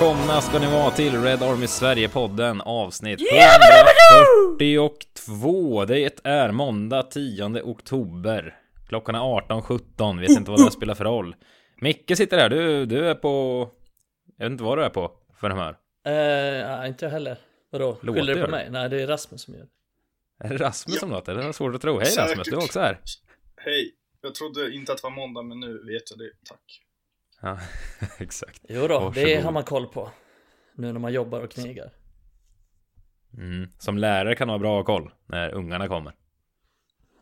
Välkomna ska ni vara till Red Army Sverige-podden avsnitt 142. Det är måndag 10 oktober. Klockan är 18.17, vet inte vad det spelar för roll. Micke sitter här, du, du är på... Jag vet inte vad du är på för humör. Eh, nej, inte jag heller. Vadå? Skyller du på det? mig? Nej, det är Rasmus som gör det. Är det Rasmus Ja. som låter? Det var svårt att tro. Hej Säkert. Rasmus, du är också här. Hej, jag trodde inte att det var måndag men nu vet jag det, tack. Ja, exakt. Jo då, det Varsågod. har man koll på. Nu när man jobbar och knegar. Mm. Som lärare kan det vara bra att ha koll när ungarna kommer.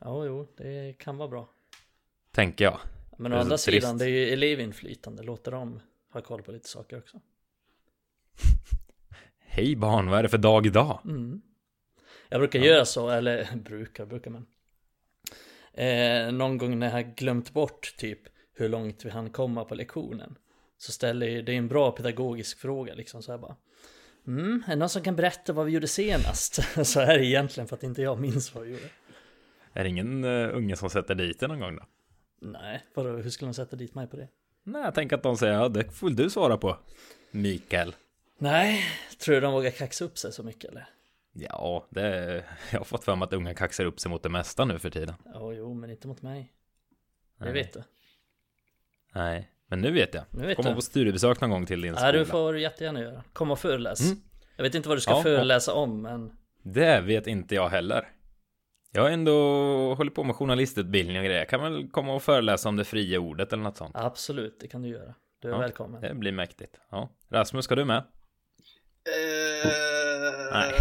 Ja, jo, det kan vara bra. Tänker jag. Men Det å andra trist. sidan, det är ju elevinflytande. Låter dem ha koll på lite saker också. Hej barn, vad är det för dag idag? Mm. Jag brukar göra så, eller brukar, brukar man. Eh, någon gång när jag glömt bort typ hur långt vi hann komma på lektionen. Så ställer det är en bra pedagogisk fråga liksom så här bara. Mm, är det någon som kan berätta vad vi gjorde senast? så är det egentligen för att inte jag minns vad vi gjorde. Är det ingen uh, unge som sätter dit det någon gång då? Nej, vadå, hur skulle de sätta dit mig på det? Nej, tänker att de säger ja, det får du svara på. Mikael. Nej, tror du de vågar kaxa upp sig så mycket eller? Ja, det, jag har fått för mig att unga kaxar upp sig mot det mesta nu för tiden. Ja, jo, men inte mot mig. Det vet du. Nej, men nu vet jag. Nu vet Komma du. på studiebesök någon gång till din skola. Ja, du får jättegärna göra. Kom och föreläs. Mm. Jag vet inte vad du ska Ja, föreläsa om, men Det vet inte jag heller. Jag har ändå hållit på med journalistutbildning och grejer. Jag kan väl komma och föreläsa om det fria ordet eller något sånt. absolut, det kan du göra. Du är Ja, välkommen. Det blir mäktigt. Ja. Rasmus, ska du med? Eh, Nej.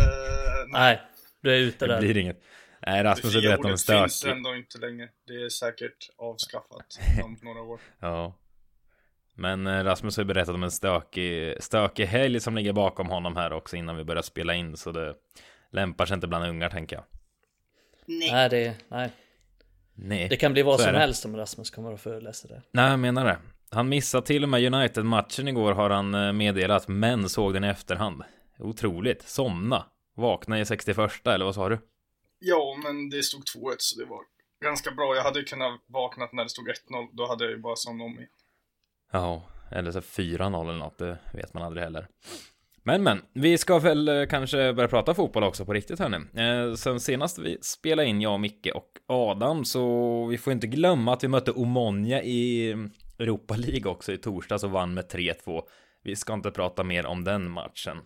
Nej, du är ute Det där. blir inget. Nej, Det Rasmus har berättat om en ordet finns stökig... ändå inte längre. Det är säkert avskaffat om några år. Ja. Men eh, Rasmus har berättat om en stökig, stökig helg som ligger bakom honom här också innan vi börjar spela in. Så det lämpar sig inte bland ungar tänker jag. Nej, det, nej. Nej. det kan bli vad som det. helst om Rasmus kommer och föreläser där. Nej, jag menar det. Han missade till och med United-matchen igår har han eh, meddelat, men såg den i efterhand. Otroligt. Somna. Vakna i 61 eller vad sa du? Ja, men det stod 2-1 så det var ganska bra. Jag hade kunnat vaknat när det stod 1-0. Då hade jag ju bara somnat om igen. Ja, eller så 4-0 eller något, det vet man aldrig heller. Men men, vi ska väl eh, kanske börja prata fotboll också på riktigt här nu. Eh, sen senast vi spelade in, jag, och Micke och Adam, så vi får inte glömma att vi mötte Omonia i Europa League också i torsdags och vann med 3-2. Vi ska inte prata mer om den matchen.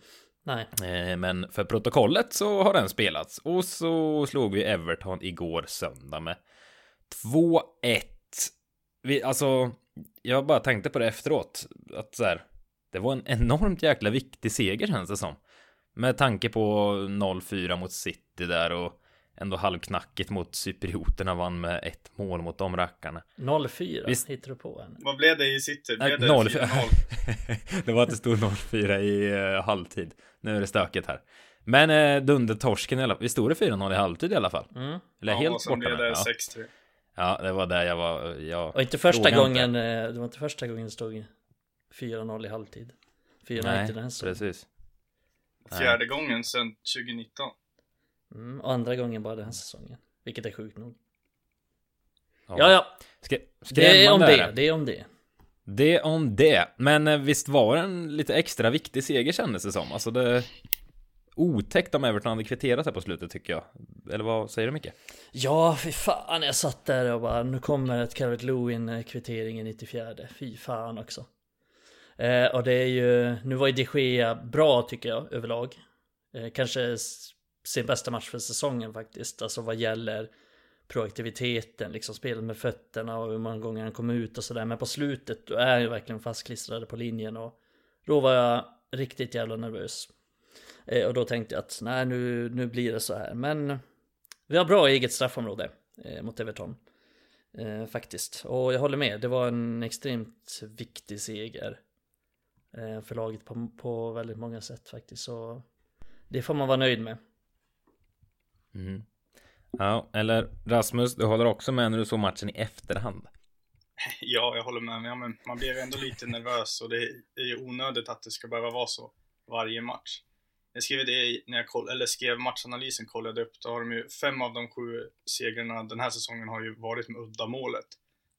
Nej, eh, Men för protokollet så har den spelats. Och så slog vi Everton igår söndag med 2-1. Vi, alltså, jag bara tänkte på det efteråt. Att så här, det var en enormt jäkla viktig seger känns det som. Med tanke på 0-4 mot City där och ändå halvknackigt mot cyprioterna vann med ett mål mot de rackarna. 04 Visst. hittar du på en. Vad blev det i City? Nej, Blev det 0 4-0? det var att det stod 0-4 i uh, halvtid. Nu är det stökigt här. Men uh, dundertorsken i alla fall. Vi stod det 4-0 i halvtid i alla fall. Mm. Eller Ja, helt och sen borta blev med. det Ja. 6-3. ja, det var där jag var. Jag, Och inte första gången, eh, det var inte första gången det stod 4-0 i halvtid. 4 Nej, United den så. precis. Nej. Fjärde gången sedan 2019. Mm, och andra gången bara den här säsongen. Vilket är sjukt nog. Ja, Ja, ja, Skrä- det är om det, det är om det. Det om det. Men eh, visst var det en lite extra viktig seger kändes det som. Alltså det... Otäckt om Everton hade kvitterat här på slutet tycker jag. Eller vad säger du Micke? Ja, fy fan, jag satt där och bara, nu kommer ett Carrot Lewin kvittering i 94. Fy fan också. Eh, och det är ju, nu var ju de Gea bra tycker jag överlag. Eh, kanske sin bästa match för säsongen faktiskt, alltså vad gäller proaktiviteten, liksom spelet med fötterna och hur många gånger han kom ut och sådär. Men på slutet då är han ju verkligen fastklistrade på linjen och då var jag riktigt jävla nervös. Eh, och då tänkte jag att nej, nu, nu blir det så här. Men vi har bra eget straffområde eh, mot Everton. Eh, faktiskt. Och jag håller med, det var en extremt viktig seger. Eh, för laget på, på väldigt många sätt faktiskt. Så det får man vara nöjd med. Mm. Ja, eller Rasmus, du håller också med när du såg matchen i efterhand. Ja, jag håller med. Men man blir ändå lite nervös och det är ju onödigt att det ska behöva vara så varje match. Jag skrev det när jag koll, eller skrev matchanalysen, kollade upp, då har de ju fem av de sju segrarna den här säsongen har ju varit med uddamålet.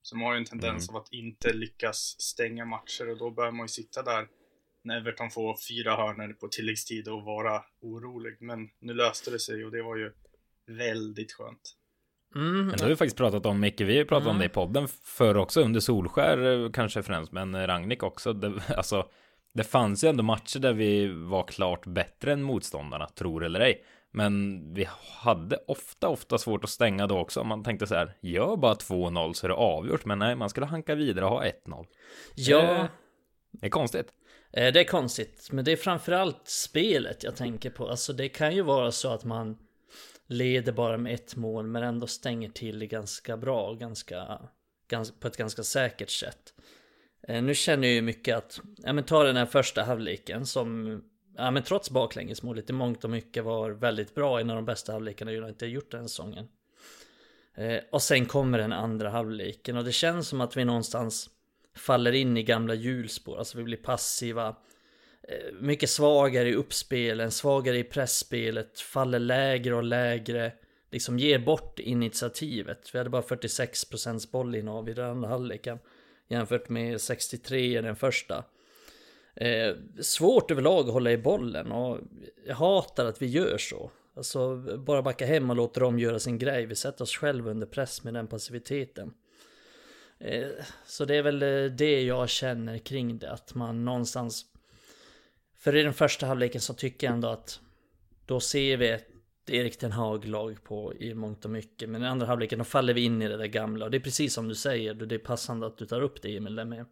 Så man har ju en tendens Mm. av att inte lyckas stänga matcher och då bör man ju sitta där när Everton får fyra hörnor på tilläggstid och vara orolig. Men nu löste det sig och det var ju väldigt skönt. Mm, Men det har vi faktiskt pratat om mycket. Vi har pratat om Mm. det i podden förr också under Solskär eh, kanske främst, men eh, Ragnik också. Det, alltså, det fanns ju ändå matcher där vi var klart bättre än motståndarna, tror eller ej. Men vi hade ofta, ofta svårt att stänga då också. Man tänkte så här, gör bara 2-0 så är det avgjort. Men nej, man skulle hanka vidare och ha 1-0. ja, Eh, Det är konstigt. Det är konstigt, men det är framförallt spelet jag tänker på. Alltså det kan ju vara så att man leder bara med ett mål men ändå stänger till det ganska bra, ganska, ganska, på ett ganska säkert sätt. Eh, nu känner jag ju mycket att, ja men ta den här första halvleken som, ja men trots baklängesmålet i mångt och mycket var väldigt bra, en av de bästa halvlekarna United inte gjort den säsongen. Eh, och sen kommer den andra halvleken och det känns som att vi någonstans faller in i gamla hjulspår, alltså vi blir passiva. Eh, mycket svagare i uppspelen, svagare i pressspelet, faller lägre och lägre. Liksom ger bort initiativet. Vi hade bara 46% bollinnehav i den andra halvleken. Jämfört med 63 i den första. Eh, svårt överlag att hålla i bollen och jag hatar att vi gör så. Alltså bara backa hem och låta dem göra sin grej. Vi sätter oss själva under press med den passiviteten. Eh, Så det är väl eh, det jag känner kring det, att man någonstans... För i den första halvleken så tycker jag ändå att då ser vi ett Erik Ten Hag-lag på i mångt och mycket. Men i andra halvleken då faller vi in i det där gamla. Och det är precis som du säger, det är passande att du tar upp det Emil, där med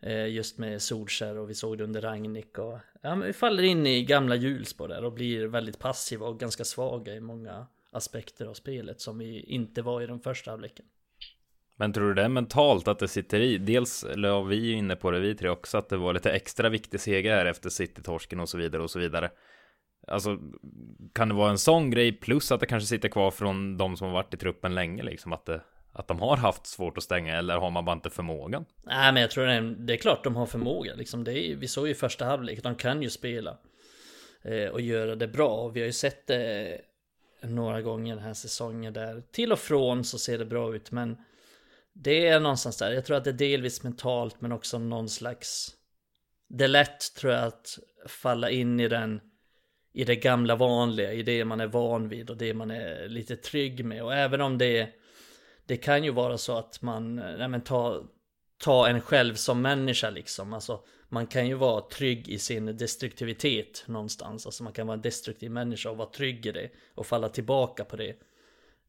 eh, just med Solskär och vi såg det under Ragnik och ja, men vi faller in i gamla hjulspår där och blir väldigt passiva och ganska svaga i många aspekter av spelet som vi inte var i den första halvleken. Men tror du det är mentalt att det sitter i? Dels, la ja, vi är ju inne på det, vi tre också, att det var lite extra viktig seger här efter City-torsken och så vidare och så vidare. Alltså, kan det vara en sån grej plus att det kanske sitter kvar från de som har varit i truppen länge, liksom att det, att de har haft svårt att stänga eller har man bara inte förmågan? Nej men jag tror det är, det är klart de har förmåga liksom. Det är, vi såg ju första halvlek, de kan ju spela. Eh, och göra det bra. Vi har ju sett det några gånger den här säsongen där till och från så ser det bra ut. Men det är någonstans där. Jag tror att det är delvis mentalt men också någon slags... Det är lätt tror jag att falla in i den i det gamla vanliga, i det man är van vid och det man är lite trygg med. Och även om det det kan ju vara så att man, nej men ta, ta en själv som människa liksom. Alltså man kan ju vara trygg i sin destruktivitet någonstans. Alltså man kan vara en destruktiv människa och vara trygg i det och falla tillbaka på det.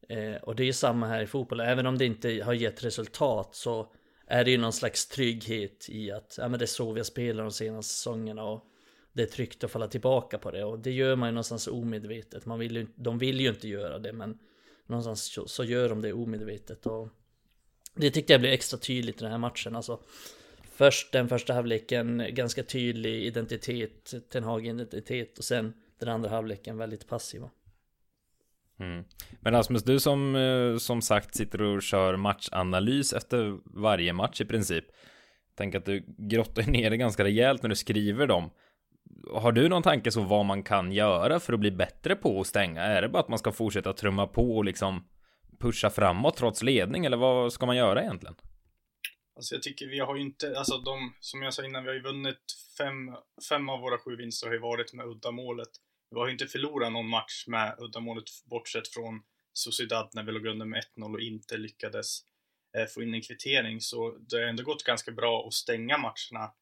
Eh, och det är ju samma här i fotboll, även om det inte har gett resultat så är det ju någon slags trygghet i att ja, men det är så vi har spelat de senaste säsongerna och det är tryggt att falla tillbaka på det och det gör man ju någonstans omedvetet. Man vill ju, de vill ju inte göra det men någonstans så, så gör de det omedvetet och det tyckte jag blev extra tydligt i den här matchen. Alltså, först den första halvleken ganska tydlig identitet, Ten Hag-identitet och sen den andra halvleken väldigt passiva. Mm. Men Rasmus, du som eh, som sagt sitter och kör matchanalys efter varje match i princip. Tänk att du grottar ner det ganska rejält när du skriver dem. Har du någon tanke så vad man kan göra för att bli bättre på att stänga? Är det bara att man ska fortsätta trumma på och liksom pusha framåt trots ledning eller vad ska man göra egentligen? Alltså jag tycker vi har ju inte, alltså de, som jag sa innan, vi har ju vunnit fem, fem av våra sju vinster har ju varit med uddamålet. Vi har ju inte förlorat någon match med uddamålet bortsett från Sociedad när vi låg under med 1-0 och inte lyckades eh, få in en kvittering. Så det har ändå gått ganska bra att stänga matcherna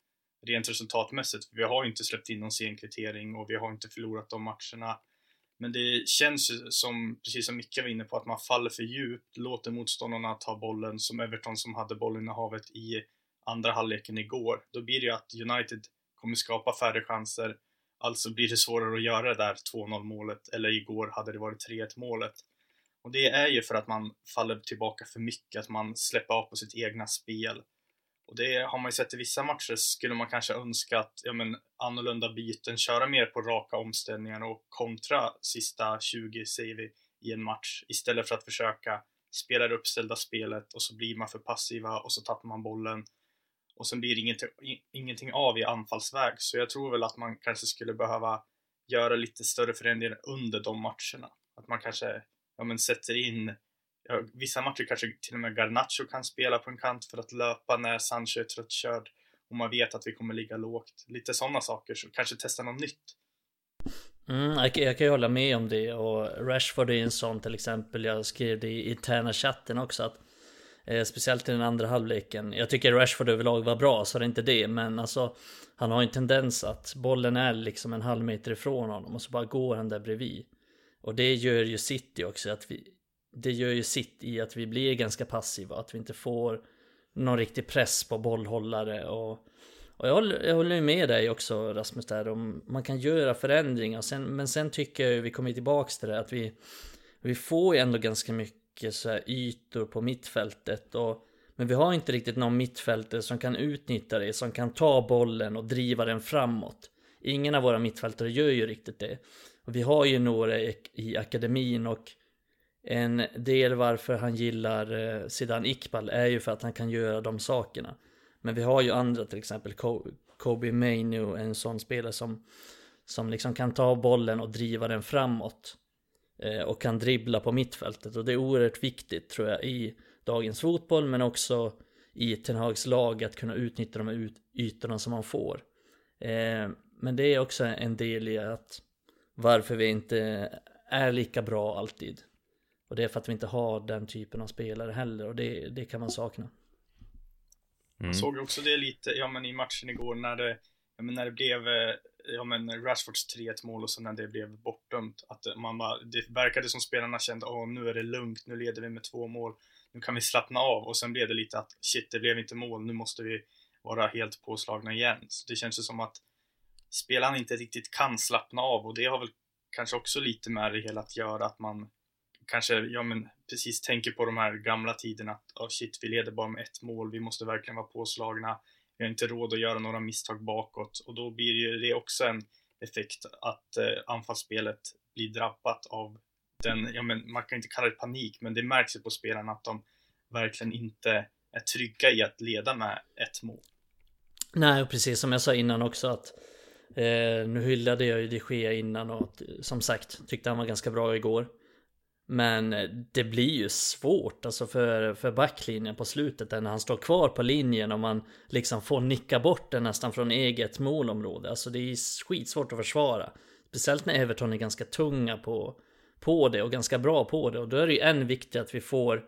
rent resultatmässigt. Vi har ju inte släppt in någon sen kvittering och vi har inte förlorat de matcherna. Men det känns ju som, precis som Micke var inne på, att man faller för djupt, låter motståndarna ta bollen, som Everton som hade bollinnehavet i andra halvleken igår. Då blir det ju att United kommer skapa färre chanser, alltså blir det svårare att göra det där 2-0 målet, eller igår hade det varit 3-1 målet. Och det är ju för att man faller tillbaka för mycket, att man släpper av på sitt egna spel. Och det har man ju sett i vissa matcher, skulle man kanske önska att, ja men, annorlunda byten, köra mer på raka omställningar och kontra sista 20, säger vi, i en match, istället för att försöka spela det uppställda spelet och så blir man för passiva och så tappar man bollen och sen blir det ingenting, ingenting av i anfallsväg. Så jag tror väl att man kanske skulle behöva göra lite större förändringar under de matcherna. Att man kanske, ja men sätter in ja, vissa matcher kanske till och med Garnacho kan spela på en kant för att löpa när Sancho är tröttkörd och man vet att vi kommer ligga lågt. Lite sådana saker, så kanske testa något nytt. Mm, jag, jag kan ju hålla med om det och Rashford är en sån till exempel. Jag skrev det i interna chatten också att eh, Speciellt i den andra halvleken. Jag tycker Rashford överlag var bra så det är inte det men alltså Han har en tendens att bollen är liksom en halv meter ifrån honom och så bara går han där bredvid. Och det gör ju City också att vi Det gör ju sitt i att vi blir ganska passiva, att vi inte får någon riktig press på bollhållare och och jag håller, jag håller med dig också Rasmus där om man kan göra förändringar sen, men sen tycker jag vi kommer tillbaks till det att vi vi får ju ändå ganska mycket så här ytor på mittfältet och men vi har inte riktigt någon mittfältare som kan utnyttja det, som kan ta bollen och driva den framåt. Ingen av våra mittfältare gör ju riktigt det. Och vi har ju några i akademin och en del varför han gillar eh, Sidan Iqbal är ju för att han kan göra de sakerna. Men vi har ju andra, till exempel Kobe Mainu, en sån spelare som, som liksom kan ta bollen och driva den framåt. Eh, och kan dribbla på mittfältet och det är oerhört viktigt tror jag i dagens fotboll men också i Ten Hags lag att kunna utnyttja de här ytorna som man får. Eh, men det är också en del i att varför vi inte är lika bra alltid. Och det är för att vi inte har den typen av spelare heller och det, det kan man sakna. Mm. Jag såg också det lite, ja men i matchen igår när det, ja, men när det blev, eh, ja men Rashfords 3-1 mål och sen när det blev bortdömt. Att man bara, det verkade som spelarna kände, åh nu är det lugnt, nu leder vi med två mål, nu kan vi slappna av. Och sen blev det lite att, shit det blev inte mål, nu måste vi vara helt påslagna igen. Så det känns ju som att spelarna inte riktigt kan slappna av och det har väl kanske också lite med det hela att göra att man kanske, ja men precis tänker på de här gamla tiderna att oh shit, vi leder bara med ett mål, vi måste verkligen vara påslagna, vi har inte råd att göra några misstag bakåt och då blir ju det också en effekt att eh, anfallsspelet blir drabbat av den, ja men man kan inte kalla det panik, men det märks ju på spelarna att de verkligen inte är trygga i att leda med ett mål. Nej, och precis som jag sa innan också att eh, nu hyllade jag ju de Gea innan och som sagt tyckte han var ganska bra igår. Men eh, det blir ju svårt alltså för, för backlinjen på slutet när han står kvar på linjen och man liksom får nicka bort den nästan från eget målområde. Alltså det är skitsvårt att försvara. Speciellt när Everton är ganska tunga på, på det och ganska bra på det. Och då är det ju än viktigare att vi får,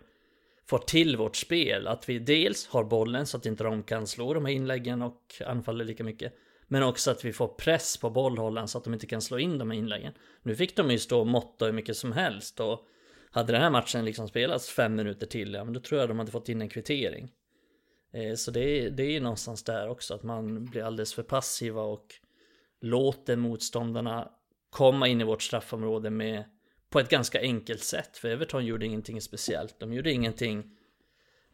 får till vårt spel. Att vi dels har bollen så att inte de kan slå de här inläggen och anfaller lika mycket. Men också att vi får press på bollhållaren så att de inte kan slå in de här inläggen. Nu fick de ju stå och måtta hur mycket som helst och hade den här matchen liksom spelats fem minuter till, ja men då tror jag de hade fått in en kvittering. Eh, så det är, det är någonstans där också att man blir alldeles för passiva och låter motståndarna komma in i vårt straffområde med på ett ganska enkelt sätt. För Everton gjorde ingenting speciellt. De gjorde ingenting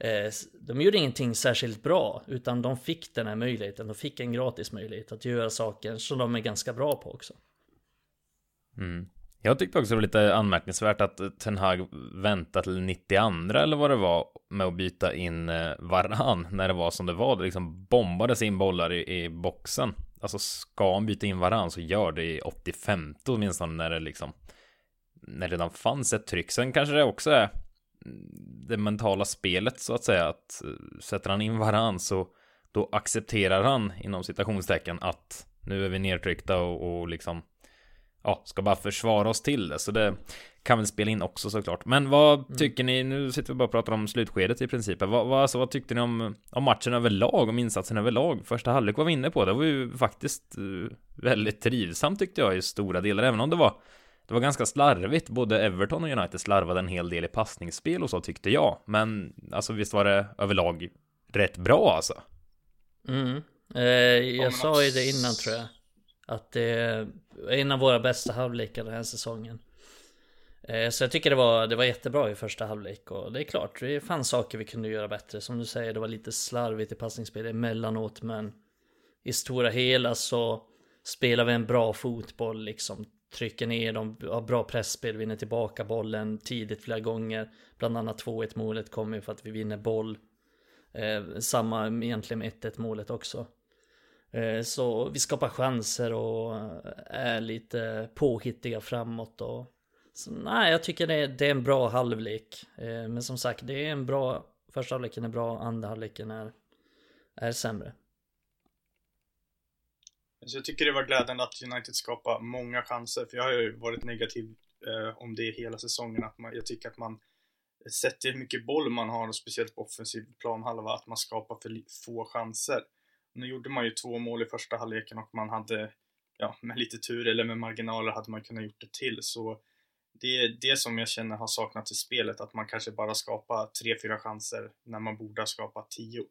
Eh, de gjorde ingenting särskilt bra, utan de fick den här möjligheten. De fick en gratis möjlighet att göra saker som de är ganska bra på också. Mm. Jag tyckte också det var lite anmärkningsvärt att Ten Hag väntade till 92 eller vad det var med att byta in eh, Varan när det var som det var. Det liksom bombades in bollar i, i boxen. Alltså ska han byta in Varan så gör det i 85 åtminstone när det liksom när det redan fanns ett tryck. Sen kanske det också är det mentala spelet så att säga. Att eh, sätter han in varann så då accepterar han inom citationstecken att nu är vi nedtryckta och, och liksom ja, ska bara försvara oss till det. Så det kan väl spela in också såklart. Men vad mm. tycker ni? Nu sitter vi bara och pratar om slutskedet i princip. Vad, vad, alltså, vad tyckte ni om, om matchen överlag? Om insatsen överlag? Första halvlek var vi inne på. Det var ju faktiskt uh, väldigt trivsamt tyckte jag i stora delar. Även om det var det var ganska slarvigt, både Everton och United slarvade en hel del i passningsspel och så tyckte jag. Men alltså visst var det överlag rätt bra alltså. Mm. Eh, jag sa ju det innan tror jag. Att det är en av våra bästa halvlekar den här säsongen. Eh, så jag tycker det var, det var jättebra i första halvlek och det är klart, det fanns saker vi kunde göra bättre. Som du säger, det var lite slarvigt i passningsspel emellanåt men i stora hela så spelar vi en bra fotboll liksom trycker ner dem, har bra pressspel, vinner tillbaka bollen tidigt flera gånger. Bland annat 2-1 målet kommer ju för att vi vinner boll. Eh, samma egentligen med 1-1 målet också. Eh, så vi skapar chanser och är lite påhittiga framåt och Så, nej, jag tycker det är, det är en bra halvlek. Eh, men som sagt, det är en bra... Första halvleken är bra, andra halvleken är, är sämre. Så jag tycker det var glädjande att United skapar många chanser, för jag har ju varit negativ eh, om det hela säsongen. Att man, jag tycker att man, sett till hur mycket boll man har, och speciellt på offensiv planhalva, att man skapar för få chanser. Nu gjorde man ju två mål i första halvleken och man hade, ja, med lite tur eller med marginaler hade man kunnat gjort det till. Så det är det som jag känner har saknats i spelet, att man kanske bara skapar tre, fyra chanser när man borde ha skapat tio.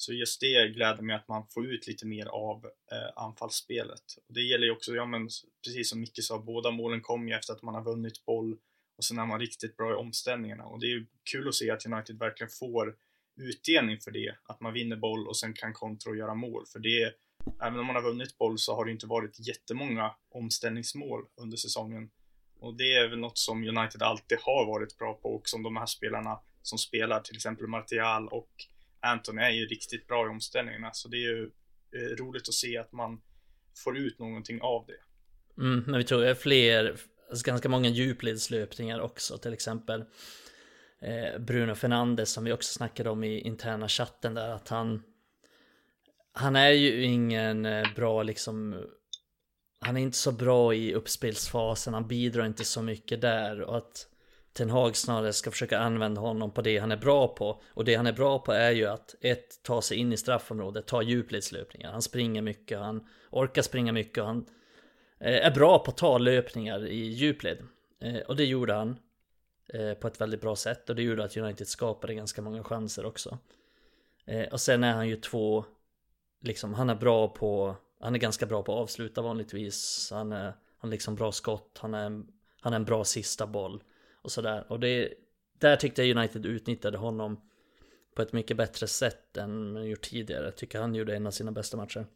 Så just det gläder mig att man får ut lite mer av eh, anfallsspelet. Och det gäller ju också, ja men precis som Micke sa, båda målen kom ju efter att man har vunnit boll och sen är man riktigt bra i omställningarna. Och det är ju kul att se att United verkligen får utdelning för det, att man vinner boll och sen kan kontra och göra mål. För det även om man har vunnit boll så har det inte varit jättemånga omställningsmål under säsongen. Och det är väl något som United alltid har varit bra på och som de här spelarna som spelar, till exempel Martial och Anton är ju riktigt bra i omställningarna. Så det är ju eh, roligt att se att man får ut någonting av det. Mm, men vi tror det är fler, alltså ganska många djupledslöpningar också. Till exempel eh, Bruno Fernandes som vi också snackade om i interna chatten där. Att han, han är ju ingen eh, bra liksom han är inte så bra i uppspelsfasen, han bidrar inte så mycket där och att Ten Hag snarare ska försöka använda honom på det han är bra på. Och det han är bra på är ju att ett, ta sig in i straffområdet, ta djupledslöpningar. Han springer mycket, han orkar springa mycket och han eh, är bra på att ta löpningar i djupled. Eh, och det gjorde han eh, på ett väldigt bra sätt och det gjorde att United skapade ganska många chanser också. Och sen är han ju två, liksom han är bra på, han är ganska bra på att avsluta vanligtvis. Han är, han är liksom bra skott, han är, han är en bra sista boll och sådär. Och det, där tyckte jag United utnyttjade honom på ett mycket bättre sätt än man gjort tidigare. Jag tycker han gjorde en av sina bästa matcher.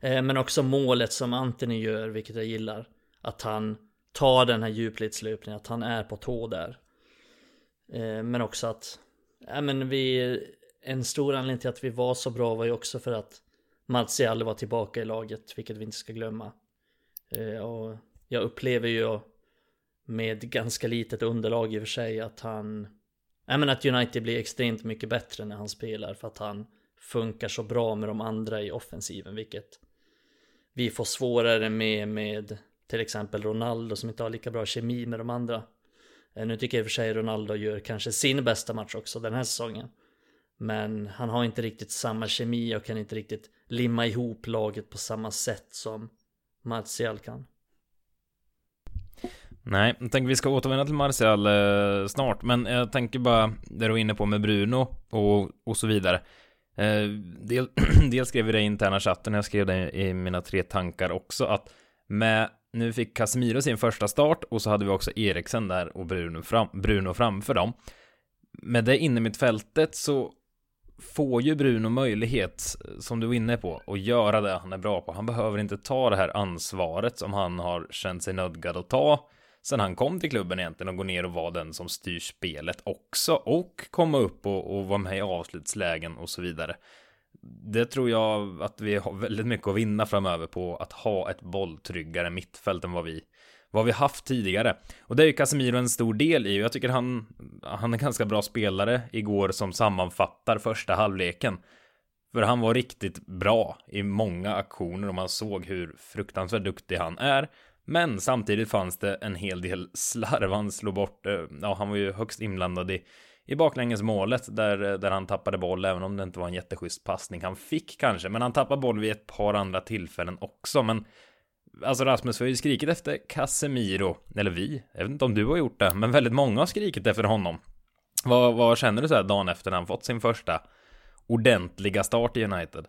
Eh, men också målet som Anthony gör, vilket jag gillar. Att han tar den här djupledslöpningen, att han är på tå där. Eh, men också att, ja men vi, en stor anledning till att vi var så bra var ju också för att Martial var tillbaka i laget, vilket vi inte ska glömma. Eh, och jag upplever ju med ganska litet underlag i och för sig att han Jag menar att United blir extremt mycket bättre när han spelar för att han funkar så bra med de andra i offensiven vilket vi får svårare med med till exempel Ronaldo som inte har lika bra kemi med de andra. Eh, nu tycker jag i och för sig Ronaldo gör kanske sin bästa match också den här säsongen. Men han har inte riktigt samma kemi och kan inte riktigt limma ihop laget på samma sätt som Martial kan. Nej, jag tänker vi ska återvända till Martial eh, snart, men jag tänker bara det du var inne på med Bruno och, och så vidare. Eh, del, dels skrev vi det i interna chatten, jag skrev det i mina tre tankar också, att med, nu fick Casemiro sin första start och så hade vi också Eriksen där och Bruno, fram, Bruno framför dem. Med det inne mitt fältet så får ju Bruno möjlighet, som du var inne på, att göra det han är bra på. Han behöver inte ta det här ansvaret som han har känt sig nödgad att ta sen han kom till klubben egentligen och gå ner och vara den som styr spelet också och komma upp och, och vara med i avslutslägen och så vidare. Det tror jag att vi har väldigt mycket att vinna framöver på att ha ett bolltryggare mittfält än vad vi vad vi haft tidigare. Och det är ju Casemiro en stor del i. Jag tycker han, han är ganska bra spelare igår som sammanfattar första halvleken. För han var riktigt bra i många aktioner och man såg hur fruktansvärt duktig han är. Men samtidigt fanns det en hel del slarv. Han slog bort, eh, ja han var ju högst inblandad i, i baklängesmålet där, eh, där han tappade boll, även om det inte var en jätteschysst passning han fick kanske. Men han tappade boll vid ett par andra tillfällen också. Men alltså Rasmus, vi har ju skrikit efter Casemiro, eller vi, jag vet inte om du har gjort det, men väldigt många har skrikit efter honom. Vad, vad känner du så här dagen efter när han fått sin första ordentliga start i United?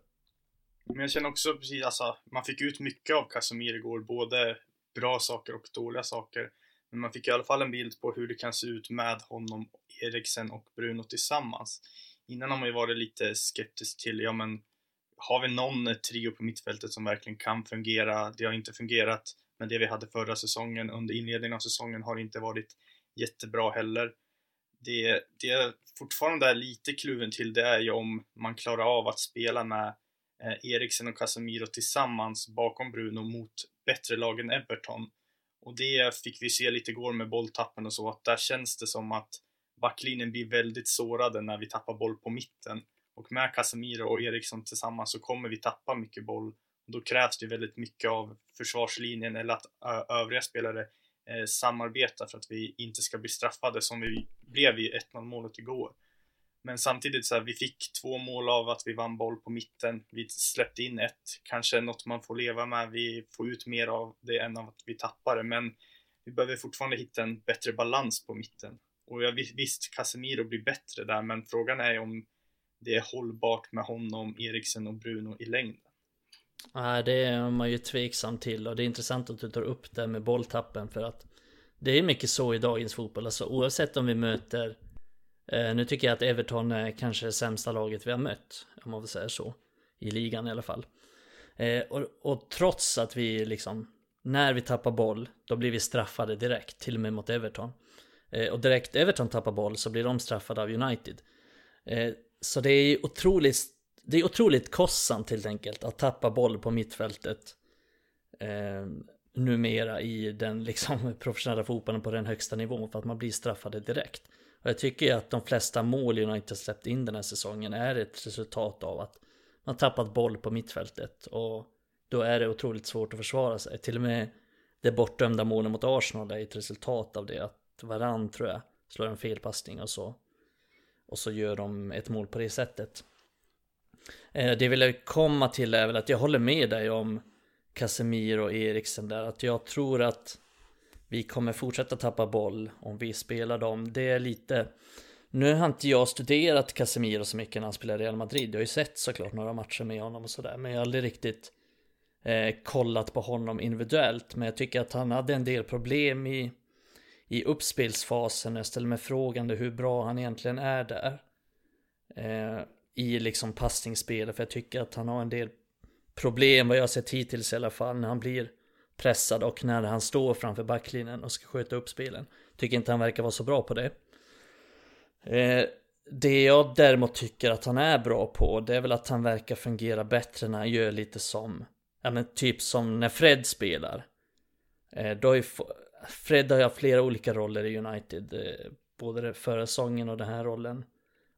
Men jag känner också precis, alltså, man fick ut mycket av Casemiro igår, både bra saker och dåliga saker. Men man fick i alla fall en bild på hur det kan se ut med honom, Eriksen och Bruno tillsammans. Innan har man ju varit lite skeptisk till, ja men har vi någon trio på mittfältet som verkligen kan fungera? Det har inte fungerat, men det vi hade förra säsongen, under inledningen av säsongen, har inte varit jättebra heller. Det, det jag fortfarande är lite kluven till, det är ju om man klarar av att spela med eh, Eriksen och Casemiro tillsammans bakom Bruno mot bättre lag än Everton. Och det fick vi se lite igår med bolltappen och så, att där känns det som att backlinjen blir väldigt sårade när vi tappar boll på mitten. Och med Casemiro och Eriksson tillsammans så kommer vi tappa mycket boll. Då krävs det väldigt mycket av försvarslinjen eller att övriga spelare eh, samarbetar för att vi inte ska bli straffade som vi blev i 1-0 målet igår. Men samtidigt så här, vi fick två mål av att vi vann boll på mitten. Vi släppte in ett, kanske något man får leva med. Vi får ut mer av det än av att vi tappar det, men vi behöver fortfarande hitta en bättre balans på mitten. Och jag visst, Casemiro blir bättre där, men frågan är om det är hållbart med honom, Eriksen och Bruno i längden. Nej, det är man ju tveksam till och det är intressant att du tar upp det med bolltappen för att det är mycket så i dagens fotboll, alltså oavsett om vi möter Eh, nu tycker jag att Everton är kanske det sämsta laget vi har mött, om man vill säga så, i ligan i alla fall. Eh, och, och trots att vi liksom, när vi tappar boll, då blir vi straffade direkt, till och med mot Everton. Eh, och direkt Everton tappar boll så blir de straffade av United. Så det är otroligt, det är otroligt kostsamt helt enkelt att tappa boll på mittfältet. Numera i den liksom professionella fotbollen på den högsta nivån för att man blir straffade direkt. Och jag tycker ju att de flesta mål United släppt in den här säsongen är ett resultat av att man tappat boll på mittfältet och då är det otroligt svårt att försvara sig. Till och med det bortdömda målet mot Arsenal är ett resultat av det. Att varann tror jag slår en felpassning och så. Och så gör de ett mål på det sättet. Det det jag komma till är väl att jag håller med dig om Casemiro och Eriksen där. Att jag tror att vi kommer fortsätta tappa boll om vi spelar dem. Det är lite... Nu har inte jag studerat Casemiro så mycket när han spelar i Real Madrid. Jag har ju sett såklart några matcher med honom och sådär. Men jag har aldrig riktigt eh, kollat på honom individuellt. Men jag tycker att han hade en del problem i i uppspelsfasen. Jag ställer mig frågande hur bra han egentligen är där. Eh, I liksom passningsspelet. För jag tycker att han har en del problem vad jag har sett hittills i alla fall. När han blir pressad och när han står framför backlinjen och ska sköta upp spelen. Tycker inte han verkar vara så bra på det. Eh, det jag däremot tycker att han är bra på det är väl att han verkar fungera bättre när han gör lite som, ja men typ som när Fred spelar. Eh, då är Fred har ju haft flera olika roller i United. Eh, både förra säsongen och den här rollen.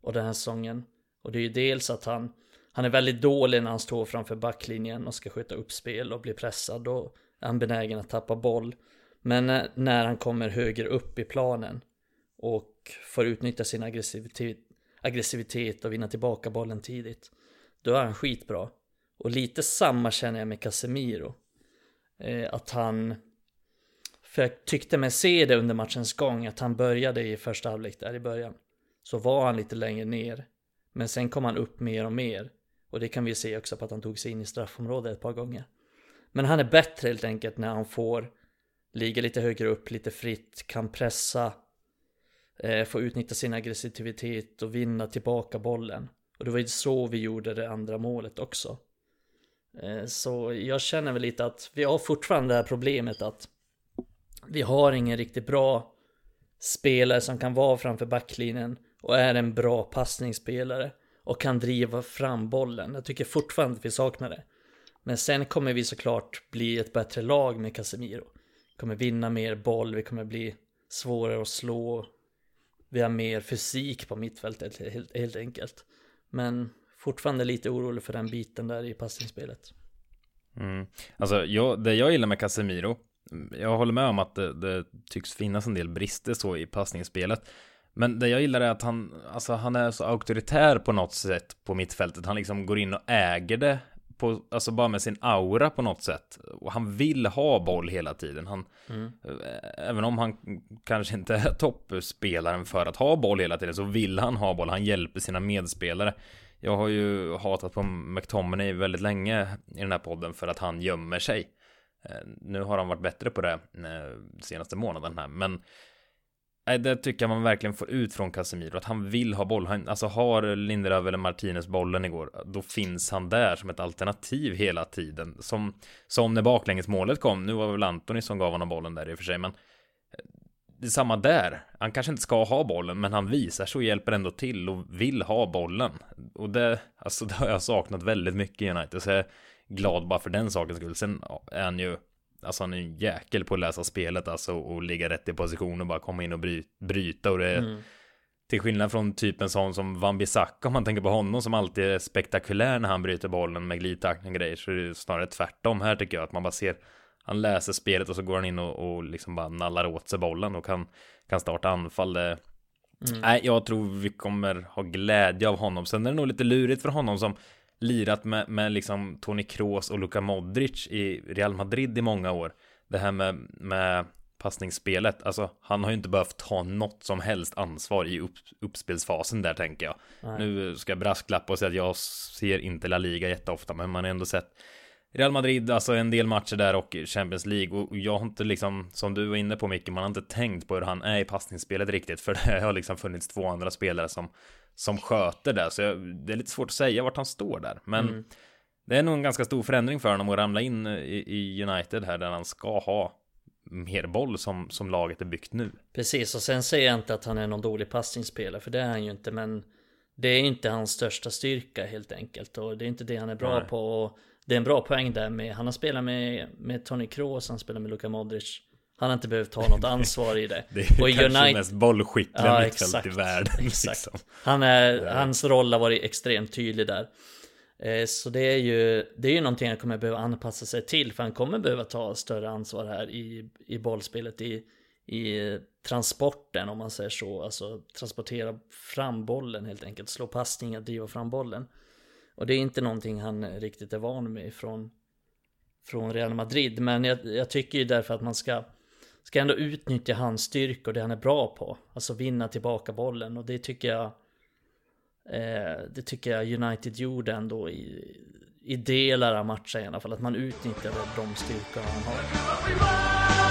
Och den här säsongen. Och det är ju dels att han, han är väldigt dålig när han står framför backlinjen och ska skjuta upp spel och bli pressad. Då han benägen att tappa boll. Men eh, när han kommer högre upp i planen och får utnyttja sin aggressivitet, aggressivitet och vinna tillbaka bollen tidigt. Då är han skitbra. Och lite samma känner jag med Casemiro. Eh, att han för jag tyckte mig se det under matchens gång att han började i första halvlek där i början. Så var han lite längre ner. Men sen kom han upp mer och mer. Och det kan vi se också på att han tog sig in i straffområdet ett par gånger. Men han är bättre helt enkelt när han får ligga lite högre upp, lite fritt, kan pressa, eh, få utnyttja sin aggressivitet och vinna tillbaka bollen. Och det var ju så vi gjorde det andra målet också. Eh, så jag känner väl lite att vi har fortfarande det här problemet att vi har ingen riktigt bra spelare som kan vara framför backlinjen och är en bra passningsspelare och kan driva fram bollen. Jag tycker fortfarande att vi saknar det. Men sen kommer vi såklart bli ett bättre lag med Casemiro. Vi kommer vinna mer boll, vi kommer bli svårare att slå. Vi har mer fysik på mittfältet helt, helt enkelt. Men fortfarande lite orolig för den biten där i passningsspelet. Mm. Alltså, jag, det jag gillar med Casemiro jag håller med om att det, det, tycks finnas en del brister så i passningsspelet. Men det jag gillar är att han, alltså han är så auktoritär på något sätt på mittfältet. Han liksom går in och äger det på, alltså bara med sin aura på något sätt. Och han vill ha boll hela tiden. Han, mm. Även om han kanske inte är toppspelaren för att ha boll hela tiden så vill han ha boll. Han hjälper sina medspelare. Jag har ju hatat på McTominay väldigt länge i den här podden för att han gömmer sig. Eh, nu har han varit bättre på det eh, senaste månaden här, men det tycker jag man verkligen får ut från Casemiro, att han vill ha boll. Han, alltså har Lindelöf eller Martinez bollen igår, då finns han där som ett alternativ hela tiden. Som, som när baklängesmålet kom, nu var det väl Antoni som gav honom bollen där i och för sig, men eh, det är samma där. Han kanske inte ska ha bollen, men han visar sig och hjälper ändå till och vill ha bollen. Och det, alltså det har jag saknat väldigt mycket i United, så jag är glad bara för den sakens skull. Sen är han ju Alltså han är en jäkel på att läsa spelet alltså och ligga rätt i position och bara komma in och bry, bryta och det mm. Till skillnad från typen sån som Van Bissaka om man tänker på honom som alltid är spektakulär när han bryter bollen med glidtackning och grejer så är det snarare tvärtom här tycker jag att man bara ser Han läser spelet och så går han in och, och liksom bara nallar åt sig bollen och kan, kan starta anfall det, mm. Nej, jag tror vi kommer ha glädje av honom. Sen är det nog lite lurigt för honom som lirat med, med liksom Toni Kroos och Luka Modric i Real Madrid i många år. Det här med, med passningsspelet, alltså han har ju inte behövt ta något som helst ansvar i upp, uppspelsfasen där tänker jag. Nej. Nu ska jag brasklappa och säga att jag ser inte La Liga jätteofta, men man har ändå sett Real Madrid, alltså en del matcher där och Champions League och jag har inte liksom, som du var inne på Micke, man har inte tänkt på hur han är i passningsspelet riktigt, för det har liksom funnits två andra spelare som som sköter det. Så jag, det är lite svårt att säga vart han står där. Men mm. det är nog en ganska stor förändring för honom att ramla in i, i United här där han ska ha mer boll som, som laget är byggt nu. Precis, och sen säger jag inte att han är någon dålig passningsspelare, för det är han ju inte, men det är inte hans största styrka helt enkelt och det är inte det han är bra Nej. på. Och det är en bra poäng där med, han har spelat med, med Tony Kroos, han spelar med Luka Modric. Han har inte behövt ta något ansvar i det. det är och kanske United... mest bollskickliga ja, mittfält i världen. Exakt. Liksom. Han är, hans roll har varit extremt tydlig där. Eh, så det är ju, det är ju någonting han kommer behöva anpassa sig till. För han kommer behöva ta större ansvar här i, i bollspelet. I, i transporten om man säger så. Alltså transportera fram bollen helt enkelt. Slå passningar, driva fram bollen. Och det är inte någonting han riktigt är van med från, från Real Madrid. Men jag, jag tycker ju därför att man ska ska ändå utnyttja hans styrkor, det han är bra på. Alltså vinna tillbaka bollen och det tycker jag eh, Det tycker jag United gjorde ändå i, i delar av matchen i alla fall. Att man utnyttjade de styrkor han har.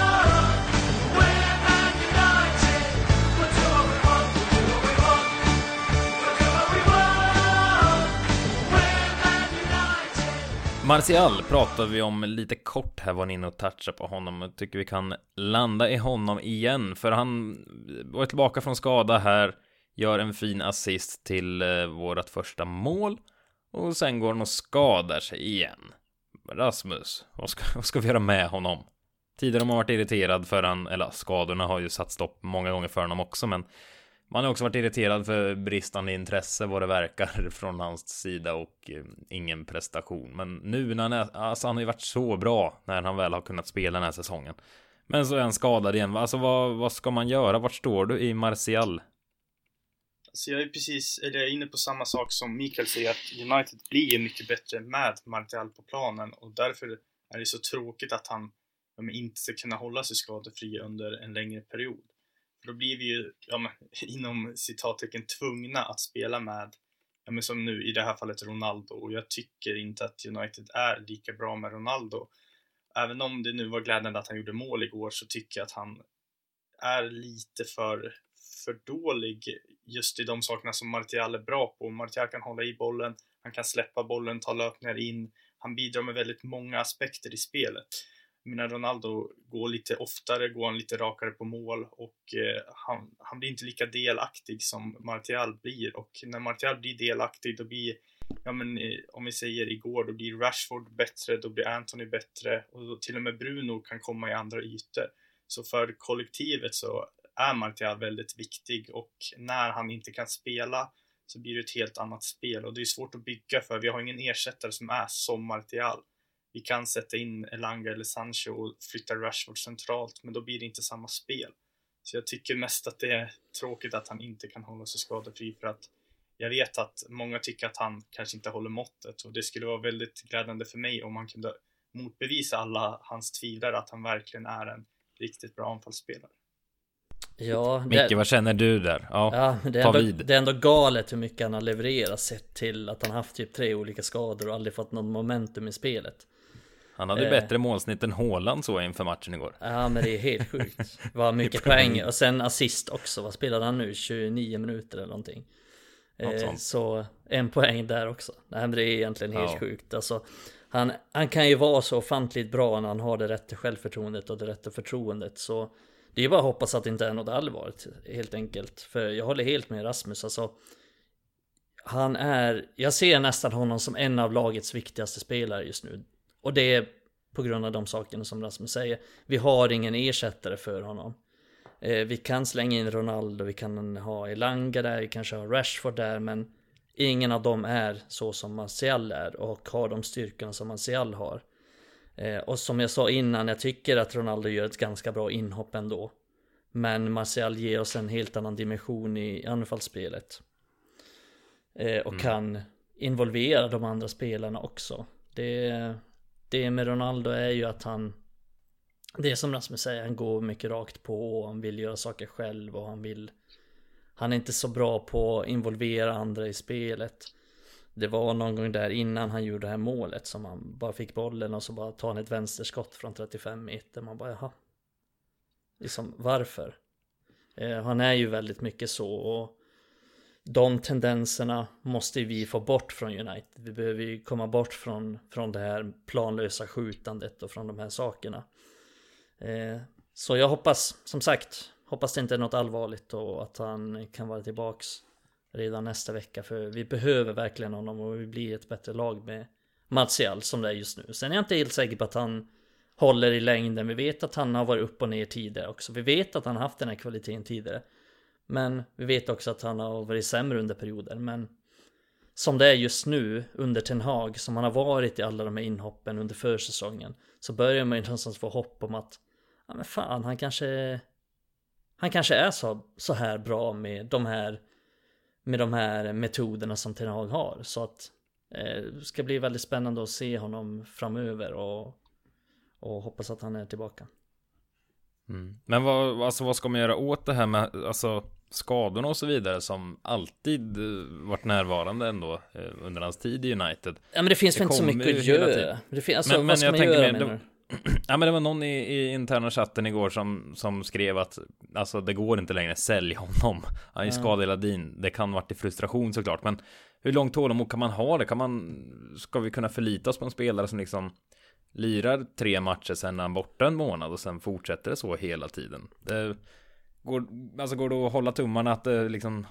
Martial pratar vi om lite kort här, var ni inne och touchade på honom. och tycker vi kan landa i honom igen, för han var tillbaka från skada här, gör en fin assist till eh, vårat vårt första mål och sen går han och skadar sig igen. Rasmus, vad ska, vad ska vi göra med honom? Tidigare har man varit irriterad för han, eller skadorna har ju satt stopp många gånger för honom också, men man har också varit irriterad för bristande intresse vad det verkar från hans sida och eh, ingen prestation. Men nu när han är, alltså han har ju varit så bra när han väl har kunnat spela den här säsongen. Men så är han skadad igen. Alltså vad, vad ska man göra? Vart står du i Martial? Så jag är precis, eller jag är inne på samma sak som Mikael säger att United blir mycket bättre med Martial på planen och därför är det så tråkigt att han inte ska kunna hålla sig skadefri under en längre period. Då blir vi ju, ja, men, inom citattecken, tvungna att spela med, ja, men som nu i det här fallet, Ronaldo. Och jag tycker inte att United är lika bra med Ronaldo. Även om det nu var glädjande att han gjorde mål igår så tycker jag att han är lite för, för dålig just i de sakerna som Martial är bra på. Martial kan hålla i bollen, han kan släppa bollen, ta löpningar in. Han bidrar med väldigt många aspekter i spelet menar Ronaldo går lite oftare, går han lite rakare på mål och eh, han, han blir inte lika delaktig som Martial blir. Och när Martial blir delaktig då blir Ja men eh, om vi säger igår, då blir Rashford bättre, då blir Anthony bättre och då till och med Bruno kan komma i andra ytor. Så för kollektivet så är Martial väldigt viktig och när han inte kan spela så blir det ett helt annat spel. Och det är svårt att bygga för vi har ingen ersättare som är som Martial vi kan sätta in Elanga eller Sancho och flytta Rashford centralt, men då blir det inte samma spel. Så jag tycker mest att det är tråkigt att han inte kan hålla sig skadefri för att jag vet att många tycker att han kanske inte håller måttet och det skulle vara väldigt glädjande för mig om man kunde motbevisa alla hans tvivlare att han verkligen är en riktigt bra anfallsspelare. Ja, Micke, vad känner du där? Ja, ja det, är ändå, vid. det är ändå galet hur mycket han har levererat sett till att han haft typ tre olika skador och aldrig fått någon momentum i spelet. Han hade eh. bättre målsnitt än Håland så inför matchen igår. Ja men det är helt sjukt. Vad mycket poäng. Och sen assist också. Vad spelade han nu? 29 minuter eller någonting. Eh, så en poäng där också. Nej men det är egentligen helt ja. sjukt. Alltså, han, han kan ju vara så ofantligt bra när han har det rätta självförtroendet och det rätta förtroendet. Så det är bara att hoppas att det inte är något allvarligt helt enkelt. För jag håller helt med Rasmus. Alltså, han är, jag ser nästan honom som en av lagets viktigaste spelare just nu. Och det På grund av de sakerna som Rasmus säger. Vi har ingen ersättare för honom. Eh, vi kan slänga in Ronaldo, vi kan ha Elanga där, vi kanske har Rashford där, men ingen av dem är så som Martial är och har de styrkorna som Martial har. Eh, och som jag sa innan, jag tycker att Ronaldo gör ett ganska bra inhopp ändå. Men Martial ger oss en helt annan dimension i anfallsspelet. Eh, och mm. kan involvera de andra spelarna också. Det, det med Ronaldo är ju att han Det är som Rasmus säger, han går mycket rakt på och han vill göra saker själv och han vill Han är inte så bra på att involvera andra i spelet. Det var någon gång där innan han gjorde det här målet som han bara fick bollen och så bara tar han ett vänsterskott från 35 meter. Man bara jaha. Liksom varför? Eh, han är ju väldigt mycket så och de tendenserna måste vi få bort från United. Vi behöver ju komma bort från, från det här planlösa skjutandet och från de här sakerna. Eh, så jag hoppas, som sagt, hoppas det inte är något allvarligt och att han kan vara tillbaks redan nästa vecka. För vi behöver verkligen honom och vi blir ett bättre lag med Martial som det är just nu. Sen är jag inte helt säker på att han håller i längden. Vi vet att han har varit upp och ner tidigare också. Vi vet att han har haft den här kvaliteten tidigare. Men vi vet också att han har varit sämre under perioder. Men som det är just nu under Ten Hag, som han har varit i alla de här inhoppen under försäsongen. Så börjar man ju någonstans få hopp om att, ja men fan, han kanske, han kanske är så, så här bra med de här, med de här metoderna som Ten Hag har. Så att eh, det ska bli väldigt spännande att se honom framöver och, och hoppas att han är tillbaka. Mm. Men vad, alltså, vad ska man göra åt det här med, alltså skadorna och så vidare som alltid eh, varit närvarande ändå eh, under hans tid i United. Ja men det finns väl inte så mycket att göra. Det finns, alltså, men, men jag man göra du? Ja men det var någon i, i, interna chatten igår som, som skrev att Alltså det går inte längre, sälj honom Han är ja. skadad hela din Det kan varit i frustration såklart men Hur långt tålamod kan man ha det? Kan man Ska vi kunna förlita oss på en spelare som liksom Lirar tre matcher sen är han borta en månad och sen fortsätter det så hela tiden det, Går, alltså går det att hålla tummarna att det liksom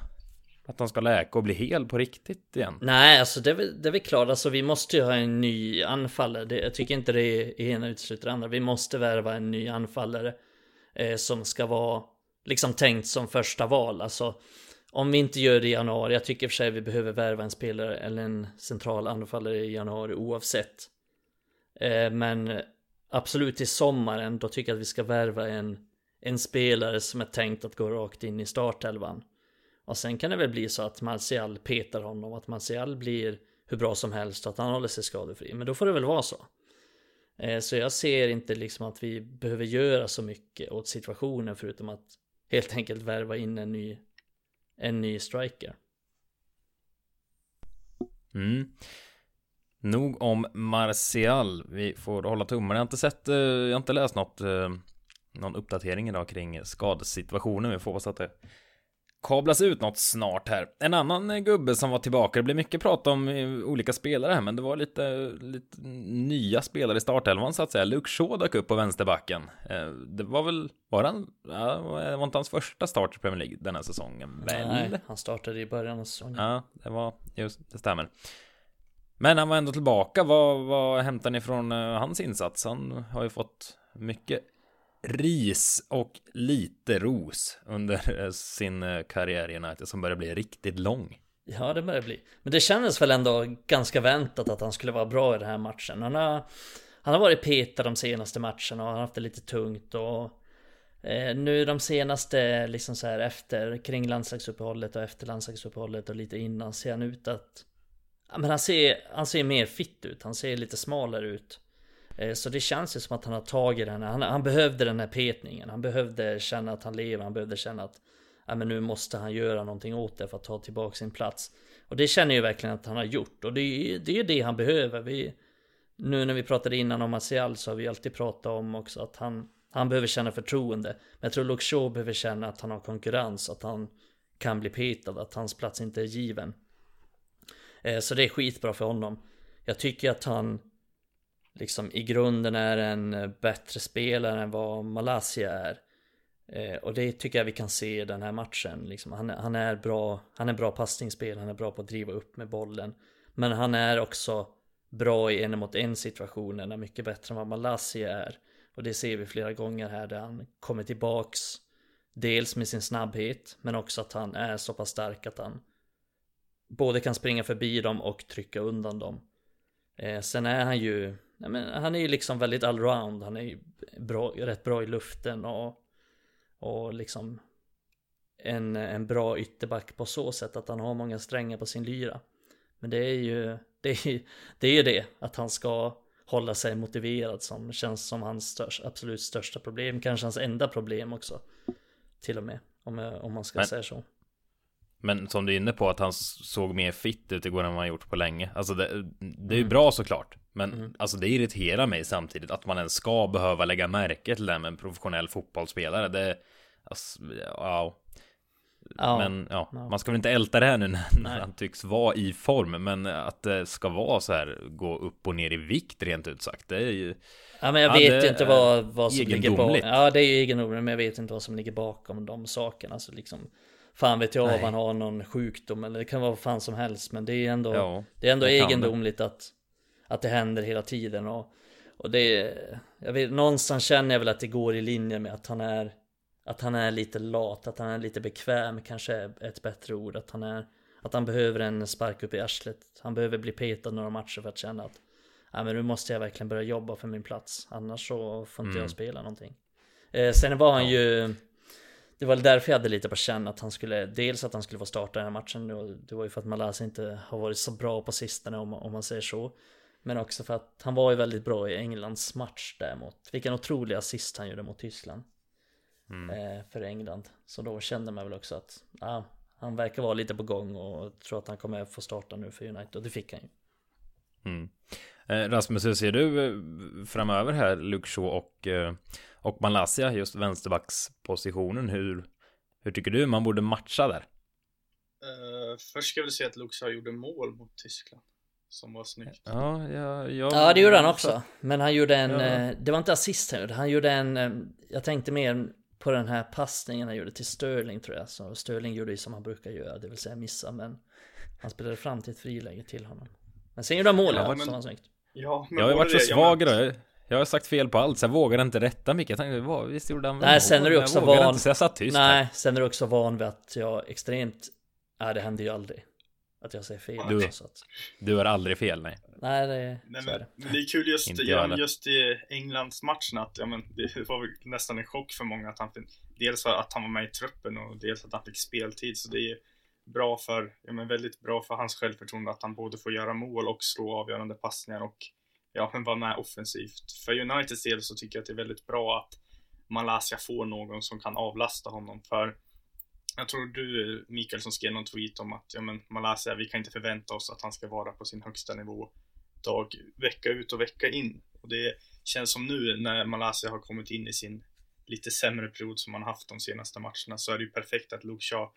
att han ska läka och bli hel på riktigt igen? Nej, alltså det är, väl, det är väl klart. Alltså vi måste ju ha en ny anfallare. Det, jag tycker inte det är ena utesluter det andra. Vi måste värva en ny anfallare. Eh, som ska vara liksom tänkt som första val. Alltså om vi inte gör det i januari. Jag tycker för sig vi behöver värva en spelare eller en central anfallare i januari oavsett. Eh, men absolut i sommaren. Då tycker jag att vi ska värva en en spelare som är tänkt att gå rakt in i startelvan. Och sen kan det väl bli så att Martial petar honom, att Martial blir hur bra som helst och att han håller sig skadefri. Men då får det väl vara så. Eh, så jag ser inte liksom att vi behöver göra så mycket åt situationen förutom att helt enkelt värva in en ny, en ny striker. Mm. Nog om Martial. Vi får hålla tummarna. Jag har inte sett, eh, jag har inte läst något eh, någon uppdatering idag kring skadesituationen. Vi får hoppas att det kablas ut något snart här. En annan eh, gubbe som var tillbaka, det blev mycket prat om eh, olika spelare här, men det var lite, lite nya spelare i startelvan så att säga. Luke Shaw dök upp på vänsterbacken. Eh, det var väl, var han, ja, var inte hans första start i Premier League den här säsongen? Väl? Nej, han startade i början av säsongen. Ja, det var, just, det stämmer. Men han var ändå tillbaka. Vad, vad hämtar ni från hans insats? Han har ju fått mycket ris och lite ros under eh, sin eh, karriär i United som börjar bli riktigt lång. Ja, det börjar bli. Men det kändes väl ändå ganska väntat att han skulle vara bra i den här matchen. Han har, han har varit petad de senaste matcherna och han har haft det lite tungt och eh, nu de senaste, liksom så här efter, kring landslagsuppehållet och efter landslagsuppehållet och lite innan ser han ut att Ja, men han ser, han ser mer fit ut, han ser lite smalare ut. Eh, så det känns ju som att han har tagit den här, han, han behövde den här petningen. Han behövde känna att han lever, han behövde känna att ja, men nu måste han göra någonting åt det för att ta tillbaka sin plats. Och det känner ju verkligen att han har gjort. Och det är ju det, är det han behöver. Vi, nu när vi pratade innan om Martial så har vi alltid pratat om också att han, han behöver känna förtroende. Men jag tror Luke Shaw behöver känna att han har konkurrens, att han kan bli petad, att hans plats inte är given. Eh, så det är skitbra för honom. Jag tycker att han liksom i grunden är en eh, bättre spelare än vad Malaysia är. Eh, och det tycker jag vi kan se i den här matchen. Liksom, han, han, är bra, han är bra passningsspel, han är bra på att driva upp med bollen. Men han är också bra i en mot en situationerna mycket bättre än vad Malaysia är. Och det ser vi flera gånger här där han kommer tillbaks Dels med sin snabbhet men också att han är så pass stark att han Både kan springa förbi dem och trycka undan dem eh, Sen är han ju men Han är ju liksom väldigt allround Han är ju bra, rätt bra i luften och Och liksom en, en bra ytterback på så sätt att han har många strängar på sin lyra Men det är ju Det är, det, är det att han ska hålla sig motiverad som känns som hans största, absolut största problem. Kanske hans enda problem också. Till och med. Om, om man ska men, säga så. Men som du är inne på att han såg mer fitt ut igår än vad han gjort på länge. Alltså det, det är ju mm. bra såklart. Men mm. alltså det irriterar mig samtidigt att man ens ska behöva lägga märke till det med en professionell fotbollsspelare. Det, alltså, wow. Ja, men ja, ja, man ska väl inte älta det här nu när Nej. han tycks vara i form. Men att det ska vara så här, gå upp och ner i vikt rent ut sagt. Det är ju... Ja men jag vet ju inte vad, vad som ligger bakom. Ja det är ju egendomligt men jag vet inte vad som ligger bakom de sakerna. Alltså liksom, fan vet jag om han har någon sjukdom eller det kan vara vad fan som helst. Men det är ändå, ja, det är ändå egendomligt att, att det händer hela tiden. Och, och det, jag vet, någonstans känner jag väl att det går i linje med att han är att han är lite lat, att han är lite bekväm kanske är ett bättre ord. Att han är att han behöver en spark upp i arslet. Han behöver bli petad några matcher för att känna att ja, men nu måste jag verkligen börja jobba för min plats. Annars så får inte mm. jag spela någonting. Eh, sen var han ju Det var därför jag hade lite på känn att han skulle Dels att han skulle få starta den här matchen Det var ju för att Malaysia inte har varit så bra på sistone om, om man säger så Men också för att han var ju väldigt bra i Englands match däremot Vilken otrolig assist han gjorde mot Tyskland mm. eh, För England Så då kände man väl också att ah, Han verkar vara lite på gång och tror att han kommer få starta nu för United och det fick han ju mm. Eh, Rasmus, hur ser du eh, framöver här, Luke Shaw och, eh, och Malaysia, just vänsterbackspositionen, hur, hur tycker du man borde matcha där? Uh, först ska jag väl säga att Luke Shaw gjorde mål mot Tyskland. Som var snyggt. Ja, ja, ja, ja det gjorde han också. Men han gjorde en, ja. det var inte assist han gjorde, han gjorde en, jag tänkte mer på den här passningen han gjorde till Sterling tror jag. Så Sterling gjorde ju som han brukar göra, det vill säga missa, men han spelade fram till ett friläge till honom. Men sen gjorde han mål ja, som var snyggt. Ja, men jag har varit så svag idag. Jag har sagt fel på allt, så jag vågar inte rätta mycket. Jag tänkte, vad, visst gjorde han Nej, sen är du också van... Inte, så jag satt tyst Nej, här. sen är du också van vid att jag extremt... Nej, det händer ju aldrig. Att jag säger fel. Du, så att... du har aldrig fel, nej. Nej, det, nej, men, men det är kul just, ja, just i Englands matchen att, ja men det var nästan en chock för många att han Dels att han var med i truppen och dels att han fick speltid, så det är bra för, ja men väldigt bra för hans självförtroende att han både får göra mål och slå avgörande passningar och ja, men vara med offensivt. För Uniteds del så tycker jag att det är väldigt bra att Malaysia får någon som kan avlasta honom. För jag tror du, Mikael, som skrev någon tweet om att ja, men Malaysia, vi kan inte förvänta oss att han ska vara på sin högsta nivå dag, vecka ut och vecka in. Och det känns som nu när Malaysia har kommit in i sin lite sämre period som man haft de senaste matcherna så är det ju perfekt att Luke Shaw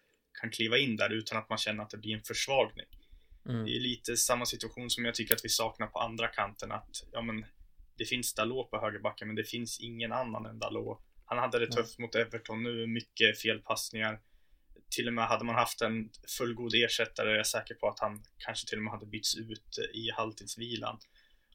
kan kliva in där utan att man känner att det blir en försvagning. Mm. Det är lite samma situation som jag tycker att vi saknar på andra kanten att ja men det finns Dalot på högerbacken men det finns ingen annan än Dalot. Han hade det tufft mm. mot Everton nu, mycket felpassningar. Till och med hade man haft en fullgod ersättare är jag säker på att han kanske till och med hade bytts ut i halvtidsvilan.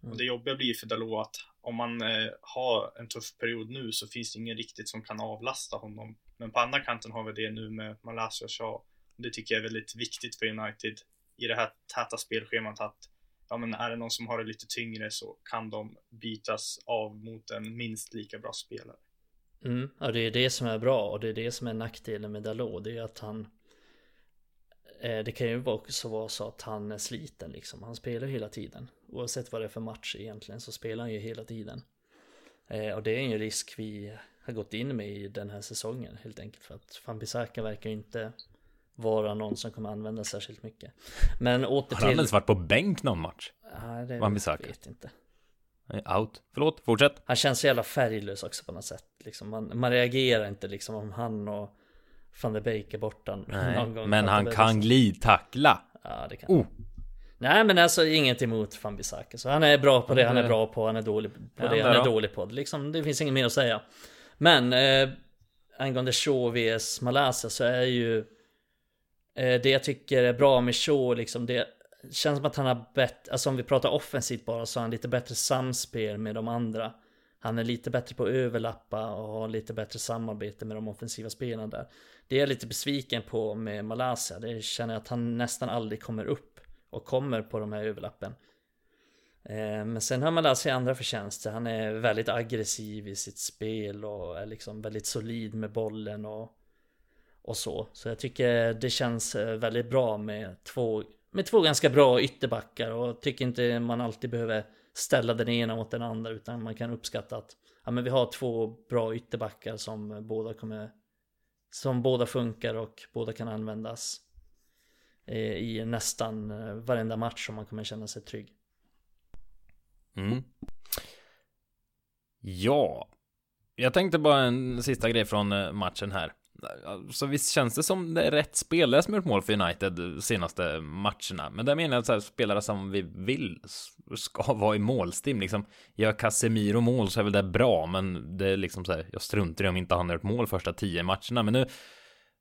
Mm. Och det jobbiga blir för Dalot att om man eh, har en tuff period nu så finns det ingen riktigt som kan avlasta honom. Men på andra kanten har vi det nu med Malaysia och Shaw. Det tycker jag är väldigt viktigt för United i det här täta spelschemat att ja, men är det någon som har det lite tyngre så kan de bytas av mot en minst lika bra spelare. Mm, ja, det är det som är bra och det är det som är nackdelen med Dalot. Det är att han eh, Det kan ju också vara så att han är sliten liksom. Han spelar hela tiden. Oavsett vad det är för match egentligen så spelar han ju hela tiden. Eh, och det är en risk vi har gått in med i den här säsongen helt enkelt. För att Van Bissaka verkar inte vara någon som kommer använda särskilt mycket. Men åter till... Har han ens varit på bänk någon match? Nej, det Van vet inte. Out. Förlåt, fortsätt. Han känns så jävla färglös också på något sätt. Liksom man, man reagerar inte liksom om han och van der Beek är borta Nej, någon gång. Men han kan glidtackla. Ja, det kan oh. Nej men alltså inget emot van Bissaka. Så han är bra på det han är bra på, han är dålig på det han är dålig på. Liksom, det finns inget mer att säga. Men eh, angående Shaw vs Malaysia så är ju eh, Det jag tycker är bra med Shaw liksom det känns som att han har bättre, alltså om vi pratar offensivt bara så har han lite bättre samspel med de andra. Han är lite bättre på att överlappa och har lite bättre samarbete med de offensiva spelarna där. Det är jag lite besviken på med Malaysia. Det känner jag att han nästan aldrig kommer upp och kommer på de här överlappen. Eh, men sen har Malaysia andra förtjänster. Han är väldigt aggressiv i sitt spel och är liksom väldigt solid med bollen och, och så. Så jag tycker det känns eh, väldigt bra med två, med två ganska bra ytterbackar och tycker inte man alltid behöver ställa den ena mot den andra utan man kan uppskatta att ja, men vi har två bra ytterbackar som båda kommer som båda funkar och båda kan användas eh, i nästan eh, varenda match som man kommer känna sig trygg. Mm. Ja, jag tänkte bara en sista grej från eh, matchen här. Så visst känns det som det är rätt spelare som gjort mål för United senaste matcherna. Men det menar jag att så här, spelare som vi vill ska vara i målstim. Liksom, gör Casemiro mål så är väl det bra, men det är liksom så här, jag struntar i om inte han har gjort mål första tio matcherna. Men nu,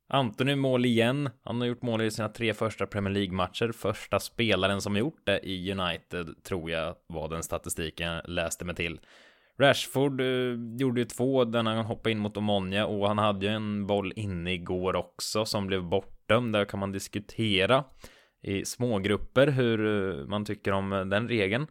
Antoni mål igen. Han har gjort mål i sina tre första Premier League-matcher. Första spelaren som gjort det i United tror jag var den statistiken jag läste mig till. Rashford eh, gjorde ju två denna han hoppade in mot Omonia och han hade ju en boll inne igår också som blev bortdömd. Där kan man diskutera i smågrupper hur eh, man tycker om eh, den regeln.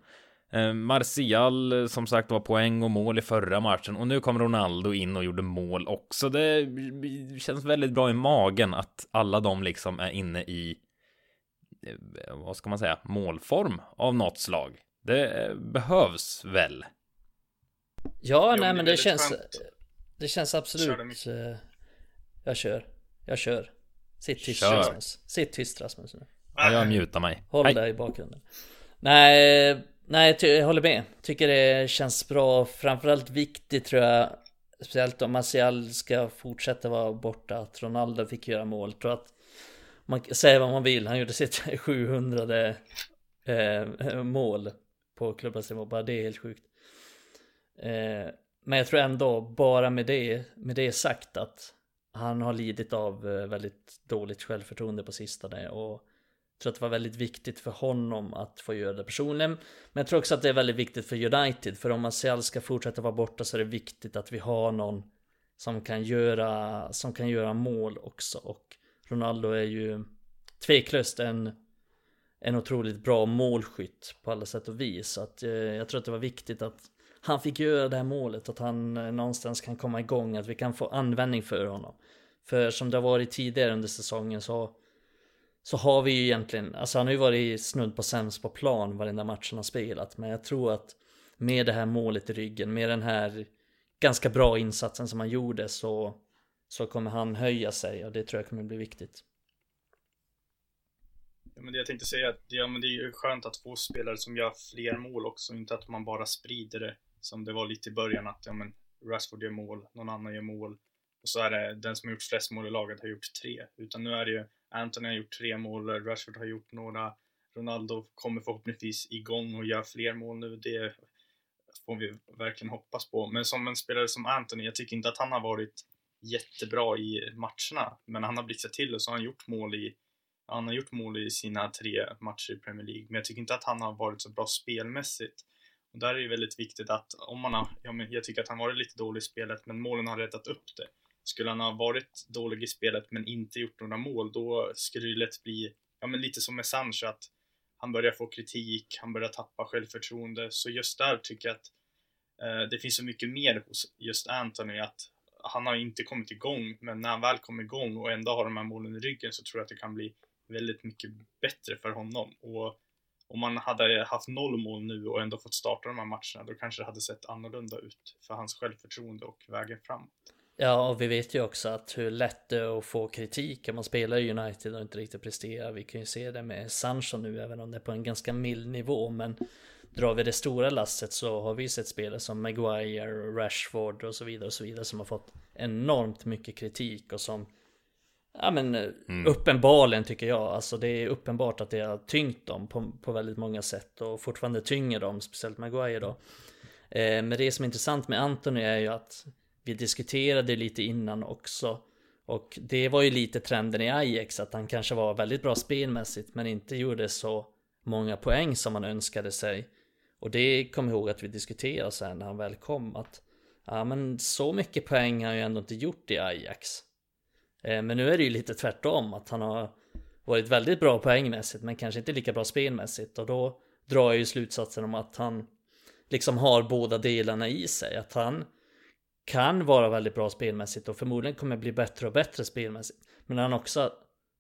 Eh, Martial eh, som sagt var poäng och mål i förra matchen och nu kom Ronaldo in och gjorde mål också. Det eh, känns väldigt bra i magen att alla de liksom är inne i eh, vad ska man säga målform av något slag. Det behövs väl Ja, jo, nej men det, känns skönt. Det känns absolut eh, Jag kör. Jag kör. Sitt tyst kör. Rasmus. Sitt tyst Rasmus nu. Ja, jag mutar mig. Håll Hej. där i bakgrunden. Nej Nej, jag håller med. Tycker det känns bra. Framförallt viktigt tror jag. Speciellt om Martial ska fortsätta vara borta. Att Ronaldo fick göra mål. Tror att Man säger vad man vill. Han gjorde sitt 700 eh, mål På klubbens nivå. Bara det är helt sjukt Eh, men jag tror ändå, bara med det, med det sagt att han har lidit av eh, väldigt dåligt självförtroende på sistone och jag tror att det var väldigt viktigt för honom att få göra det personligen. Men jag tror också att det är väldigt viktigt för United, för om Martial ska fortsätta vara borta så är det viktigt att vi har någon som kan göra, som kan göra mål också. Och Ronaldo är ju tveklöst en, en otroligt bra målskytt på alla sätt och vis. Så att, eh, jag tror att det var viktigt att han fick göra det här målet, att han eh, någonstans kan komma igång, att vi kan få användning för honom. För som det har varit tidigare under säsongen så så har vi ju egentligen, alltså han har ju varit snudd på sämst på plan varenda match han har spelat. Men jag tror att med det här målet i ryggen, med den här ganska bra insatsen som han gjorde så, så kommer han höja sig och det tror jag kommer bli viktigt. Ja, men det jag tänkte säga, ja, men det är ju skönt att få spelare som gör fler mål också, inte att man bara sprider det som det var lite i början att ja, men Rashford gör mål, någon annan gör mål och så är det den som har gjort flest mål i laget har gjort tre. Utan nu är det ju Anthony har gjort tre mål, Rashford har gjort några, Ronaldo kommer förhoppningsvis igång och gör fler mål nu. Det får vi verkligen hoppas på. Men som en spelare som Anthony, jag tycker inte att han har varit jättebra i matcherna, men han har blixtrat till och så har han gjort mål i han har gjort mål i sina tre matcher i Premier League, men jag tycker inte att han har varit så bra spelmässigt. Och där är det väldigt viktigt att om man har, ja, men jag tycker att han varit lite dålig i spelet, men målen har rättat upp det. Skulle han ha varit dålig i spelet men inte gjort några mål, då skulle det lätt bli, ja men lite som med Sancho, att han börjar få kritik, han börjar tappa självförtroende. Så just där tycker jag att eh, det finns så mycket mer hos just Anthony, att han har inte kommit igång, men när han väl kommer igång och ändå har de här målen i ryggen så tror jag att det kan bli väldigt mycket bättre för honom. Och om man hade haft noll mål nu och ändå fått starta de här matcherna, då kanske det hade sett annorlunda ut för hans självförtroende och vägen framåt. Ja, och vi vet ju också att hur lätt det är att få kritik om man spelar i United och inte riktigt presterar. Vi kan ju se det med Sancho nu, även om det är på en ganska mild nivå, men drar vi det stora lasset så har vi sett spelare som Maguire, Rashford och så vidare och så vidare som har fått enormt mycket kritik och som Ja men eh, mm. uppenbarligen tycker jag. Alltså det är uppenbart att det har tyngt dem på, på väldigt många sätt. Och fortfarande tynger dem, speciellt Maguire då. Eh, men det som är intressant med Anthony är ju att vi diskuterade lite innan också. Och det var ju lite trenden i Ajax att han kanske var väldigt bra spelmässigt men inte gjorde så många poäng som han önskade sig. Och det kom ihåg att vi diskuterade sen när han väl kom att ja men så mycket poäng har han ju ändå inte gjort i Ajax. Eh, men nu är det ju lite tvärtom att han har varit väldigt bra poängmässigt men kanske inte lika bra spelmässigt och då drar jag ju slutsatsen om att han liksom har båda delarna i sig. Att han kan vara väldigt bra spelmässigt och förmodligen kommer bli bättre och bättre spelmässigt. Men han också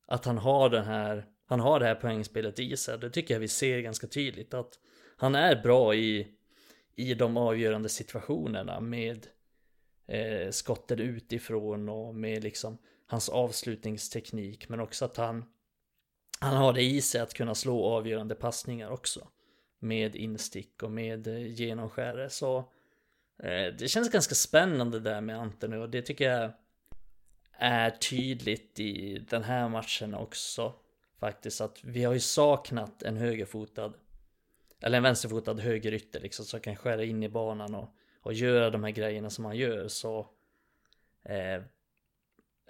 att han har den här, han har det här poängspelet i sig. Det tycker jag vi ser ganska tydligt att han är bra i, i de avgörande situationerna med eh, skotten utifrån och med liksom hans avslutningsteknik. Men också att han, han har det i sig att kunna slå avgörande passningar också. Med instick och med eh, genomskärare. Så eh, det känns ganska spännande där med Ante nu och det tycker jag är tydligt i den här matchen också. Faktiskt att vi har ju saknat en högerfotad eller en vänsterfotad högerytter liksom som kan skära in i banan och, och göra de här grejerna som han gör så eh,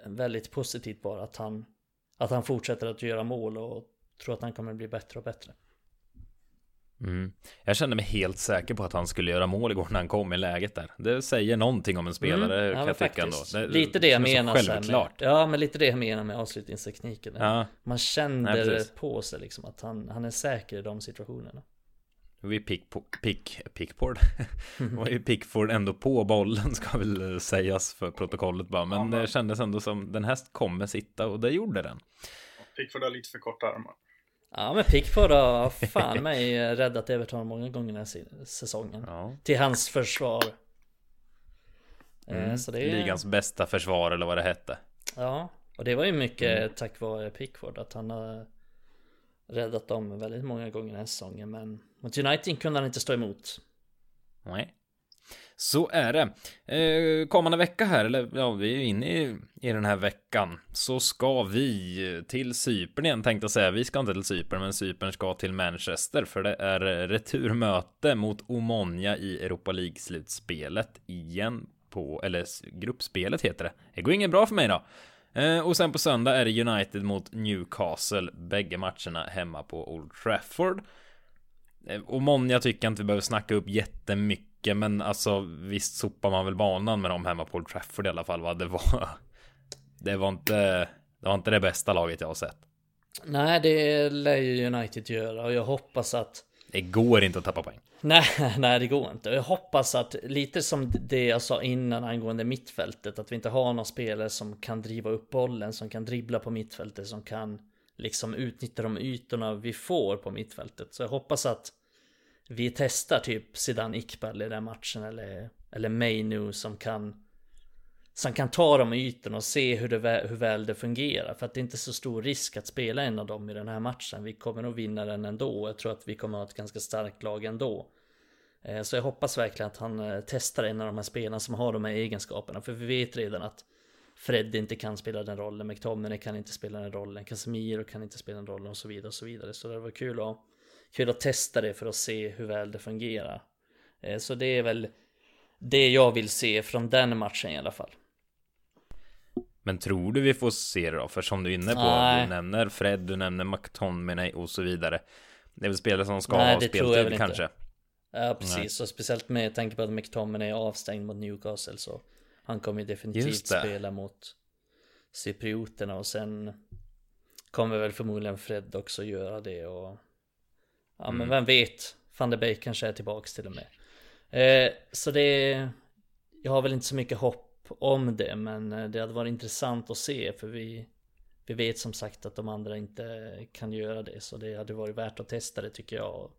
väldigt positivt bara att han att han fortsätter att göra mål och tror att han kommer bli bättre och bättre. Mm. Jag kände mig helt säker på att han skulle göra mål igår när han kom i läget där. Det säger någonting om en spelare mm, ja, kan jag tycka. Det, lite det jag menar. Självklart. Med, ja, men lite det jag menar med avslutningstekniken. Ja. Man kände Nej, på sig liksom att han, han är säker i de situationerna. Nu är Pick, pick, Pickford. var ju Pickford ändå på bollen ska väl sägas för protokollet bara. Men det kändes ändå som den här kommer sitta och det gjorde den. Pickford har lite för korta armar. Ja men Pickford har fan mig räddat Everton många gånger den här säsongen. Ja. Till hans försvar. Eh, mm. Så det är... Ligans bästa försvar eller vad det hette. Ja, och det var ju mycket mm. tack vare Pickford att han har räddat dem väldigt många gånger den här säsongen. Men mot United kunde han inte stå emot. Nej. Så är det. Eh, kommande vecka här, eller ja, vi är inne i, i den här veckan, så ska vi till Cypern igen tänkte jag säga. Vi ska inte till Cypern, men Cypern ska till Manchester, för det är returmöte mot Omonia i Europa League-slutspelet igen på, eller gruppspelet heter det. Det går inget bra för mig då. Eh, och sen på söndag är det United mot Newcastle, bägge matcherna hemma på Old Trafford. Eh, och och Monja tycker jag inte vi behöver snacka upp jättemycket, men alltså visst sopar man väl banan med dem hemma på Old Trafford i alla fall, va? Det var... Det var inte... Det var inte det bästa laget jag har sett. Nej, det lär ju United göra och jag hoppas att... Det går inte att tappa poäng. Nej, nej det går inte. Jag hoppas att lite som det jag sa innan angående mittfältet, att vi inte har någon spelare som kan driva upp bollen, som kan dribbla på mittfältet, som kan liksom utnyttja de ytorna vi får på mittfältet. Så jag hoppas att vi testar typ Zidane Iqbal i den matchen eller, eller Mainu som kan som kan ta de ytorna och se hur, det, hur väl det fungerar. För att det är inte så stor risk att spela en av dem i den här matchen. Vi kommer nog vinna den ändå. Jag tror att vi kommer ha ett ganska starkt lag ändå. Eh, så jag hoppas verkligen att han eh, testar en av de här spelarna som har de här egenskaperna. För vi vet redan att Fred inte kan spela den rollen, McTominay kan inte spela den rollen, Casemiro kan inte spela den rollen och så vidare och så vidare. Så det var kul att, kul att testa det för att se hur väl det fungerar. Eh, så det är väl det jag vill se från den matchen i alla fall. Men tror du vi får se det då? För som du är inne på, Nej. du nämner Fred, du nämner McTominay och så vidare. Det är väl spelare som ska Nej, ha speltid kanske? Inte. Ja, precis. Och speciellt med tanke på att McTominay är avstängd mot Newcastle så han kommer ju definitivt spela mot cyprioterna och sen kommer väl förmodligen Fred också göra det och ja mm. men vem vet Van der Beek kanske är tillbaks till och med eh, så det jag har väl inte så mycket hopp om det men eh, det hade varit intressant att se för vi vi vet som sagt att de andra inte kan göra det så det hade varit värt att testa det tycker jag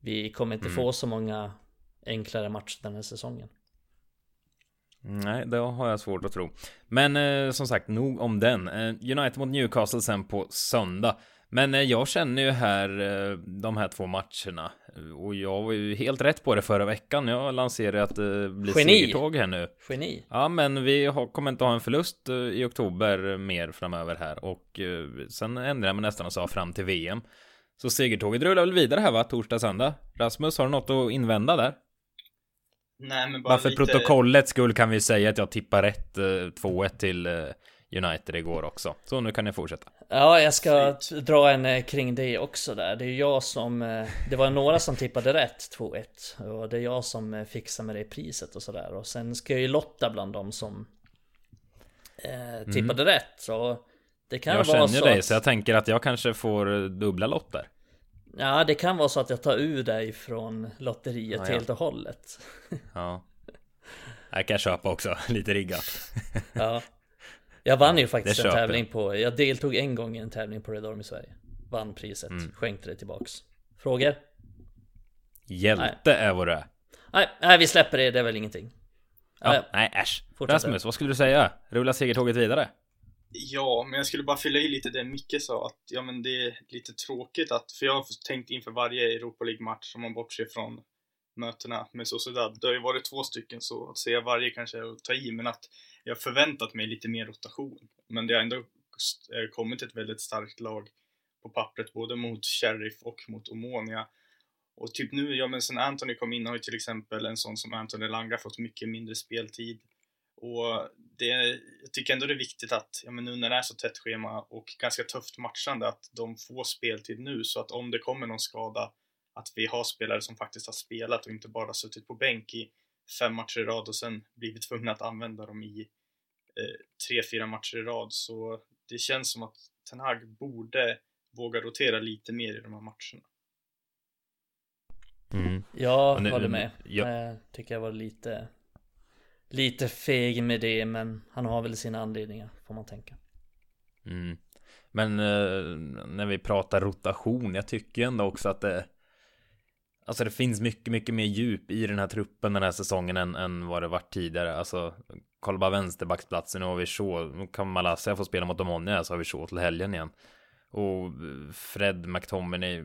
vi kommer inte mm. få så många enklare matcher den här säsongen Nej, det har jag svårt att tro. Men eh, som sagt, nog om den. Eh, United mot Newcastle sen på söndag. Men eh, jag känner ju här eh, de här två matcherna. Och jag var ju helt rätt på det förra veckan. Jag lanserade att det blir segertåg här nu. Geni. Ja, men vi har, kommer inte ha en förlust eh, i oktober mer framöver här. Och eh, sen ändrade jag mig nästan och sa fram till VM. Så segertåget rullar väl vidare här va, torsdag, söndag. Rasmus, har du något att invända där? Nej, men bara, bara för lite... protokollets skull kan vi säga att jag tippar rätt 2-1 eh, till eh, United igår också. Så nu kan ni fortsätta. Ja, jag ska dra en eh, kring det också där. Det är jag som... Eh, det var några som tippade rätt 2-1. Och det är jag som eh, fixar med det priset och sådär. Och sen ska jag ju lotta bland dem som eh, tippade mm. rätt. Så det kan jag vara så så dig, att... så jag tänker att jag kanske får dubbla lotter. Ja, det kan vara så att jag tar ur dig från lotteriet ja, helt och hållet. Ja. Jag kan köpa också, lite riggat. Ja. Jag vann ju faktiskt en tävling på, jag deltog en gång i en tävling på Red Army Sverige. Vann priset, mm. skänkte det tillbaks. Frågor? Hjälte nej. är vad du är. Nej, nej, vi släpper det, det är väl ingenting. Ja, äh, nej äsch. Rasmus, vad skulle du säga? Rullar segertåget vidare? Ja, men jag skulle bara fylla i lite det Micke sa att ja, men det är lite tråkigt att, för jag har tänkt inför varje Europa League-match om man bortser från mötena med Sociedad. Det har ju varit två stycken så att säga varje kanske är att ta i, men att jag förväntat mig lite mer rotation. Men det har ändå eh, kommit ett väldigt starkt lag på pappret, både mot Sheriff och mot Omonia. Och typ nu, ja men sen Anthony kom in har ju till exempel en sån som Anthony Langa fått mycket mindre speltid. Och det, jag tycker ändå det är viktigt att, ja men nu när det är så tätt schema och ganska tufft matchande, att de får speltid nu så att om det kommer någon skada, att vi har spelare som faktiskt har spelat och inte bara suttit på bänk i fem matcher i rad och sen blivit tvungna att använda dem i eh, tre, fyra matcher i rad. Så det känns som att Ten Hag borde våga rotera lite mer i de här matcherna. Mm. Jag håller med. Ja. Jag tycker jag var lite lite feg med det, men han har väl sina anledningar, får man tänka. Mm. Men eh, när vi pratar rotation, jag tycker ändå också att det Alltså det finns mycket, mycket mer djup i den här truppen den här säsongen än, än vad det varit tidigare. Alltså, kolla bara vänsterbacksplatsen, nu har vi Shaw, nu kan Malaysia få spela mot Omonia, så har vi Shaw till helgen igen. Och Fred McTominay,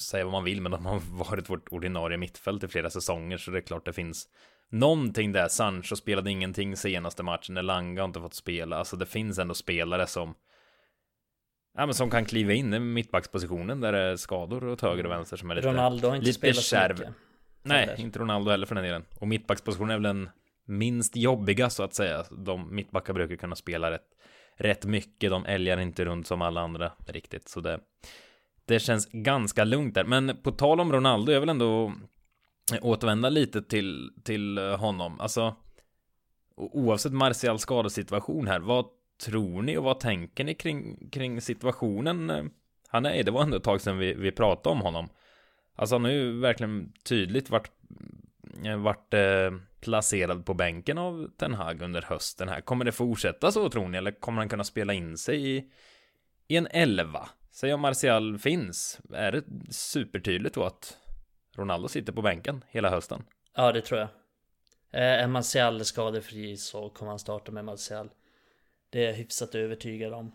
säga vad man vill, men de har varit vårt ordinarie mittfält i flera säsonger, så det är klart det finns någonting där. Sancho spelade ingenting senaste matchen, Elanga har inte fått spela. Alltså det finns ändå spelare som Ja men som kan kliva in i mittbackspositionen där det är skador åt höger och vänster som är lite Ronaldo har inte lite spelat kärv. så mycket. Nej, inte Ronaldo heller för den delen. Och mittbackspositionen är väl den minst jobbiga så att säga. De mittbackar brukar kunna spela rätt, rätt mycket. De älgar inte runt som alla andra riktigt. Så det, det känns ganska lugnt där. Men på tal om Ronaldo, jag vill ändå återvända lite till, till honom. Alltså, oavsett Martials skadesituation här, vad tror ni och vad tänker ni kring, kring situationen? Eh, han är, det var ändå ett tag sedan vi, vi pratade om honom. Alltså han har ju verkligen tydligt varit, eh, varit eh, placerad på bänken av Ten Hag under hösten här. Kommer det fortsätta så tror ni? Eller kommer han kunna spela in sig i, i en elva? Säg om Martial finns. Är det supertydligt då att Ronaldo sitter på bänken hela hösten? Ja, det tror jag. Eh, är Martial skadefri så kommer han starta med Martial. Det är jag hyfsat övertygad om.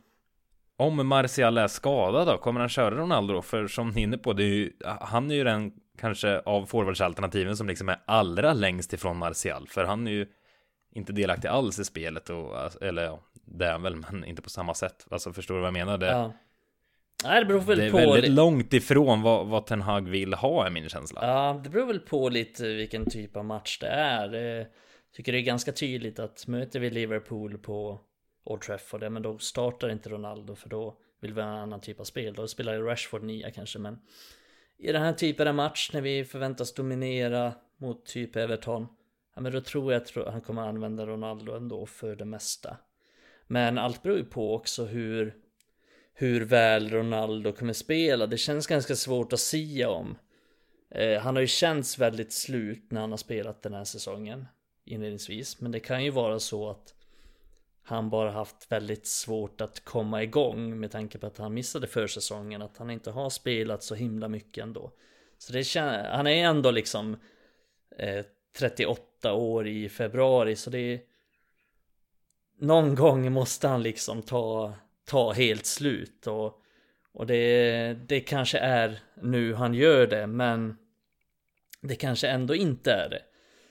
Om Martial är skadad då, kommer han köra Ronaldo då? För som ni är inne på, det är ju, han är ju den kanske av forwardsalternativen som liksom är allra längst ifrån Martial. För han är ju inte delaktig alls i spelet och, eller ja, det är han väl, men inte på samma sätt. Alltså förstår du vad jag menar? Det, ja. Nej, det beror väl det är på... väldigt långt ifrån vad, vad Ten Hag vill ha är min känsla. Ja, det beror väl på lite vilken typ av match det är. Jag tycker det är ganska tydligt att möter vi Liverpool på Old Trafford, men då startar inte Ronaldo för då vill vi ha en annan typ av spel. Då spelar ju Rashford nia kanske, men i den här typen av match när vi förväntas dominera mot typ Everton, ja men då tror jag att han kommer använda Ronaldo ändå för det mesta. Men allt beror ju på också hur hur väl Ronaldo kommer spela. Det känns ganska svårt att sia om. Eh, han har ju känts väldigt slut när han har spelat den här säsongen inledningsvis. Men det kan ju vara så att han bara haft väldigt svårt att komma igång med tanke på att han missade försäsongen. Att han inte har spelat så himla mycket ändå. Så det känns, han är ändå liksom eh, 38 år i februari så det är någon gång måste han liksom ta ta helt slut och, och det, det kanske är nu han gör det men det kanske ändå inte är det.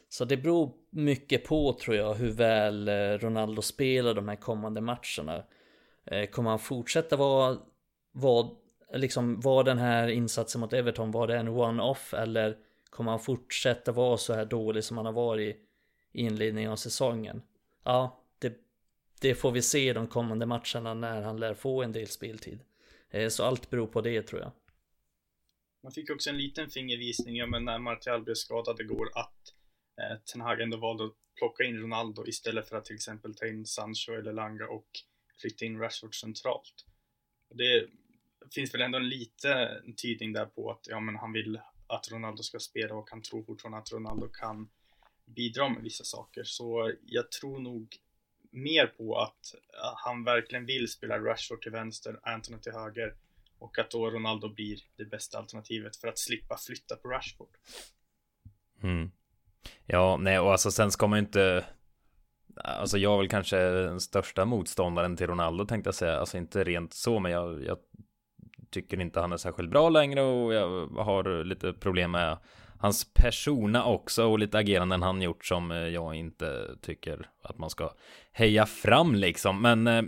Så det beror mycket på tror jag hur väl eh, Ronaldo spelar de här kommande matcherna. Eh, kommer han fortsätta vara, vara, liksom, vara den här insatsen mot Everton, var det en one-off eller kommer han fortsätta vara så här dålig som han har varit i inledningen av säsongen? Ja, det får vi se de kommande matcherna när han lär få en del speltid. Eh, så allt beror på det tror jag. Man fick också en liten fingervisning, ja men när Martial blev skadad igår, att eh, Ten Hag ändå valde att plocka in Ronaldo istället för att till exempel ta in Sancho eller Langa och flytta in Rashford centralt. Det finns väl ändå en liten tydning där på att ja, men han vill att Ronaldo ska spela och han tror fortfarande att Ronaldo kan bidra med vissa saker. Så jag tror nog mer på att eh, han verkligen vill spela Rashford till vänster, Anthony till höger och att då Ronaldo blir det bästa alternativet för att slippa flytta på Rashford. Mm. Ja, nej, och alltså sen ska man ju inte Alltså jag är väl kanske den största motståndaren till Ronaldo tänkte jag säga. Alltså inte rent så, men jag, jag tycker inte han är särskilt bra längre och jag har lite problem med hans persona också och lite ageranden han gjort som eh, jag inte tycker att man ska heja fram liksom. Men eh,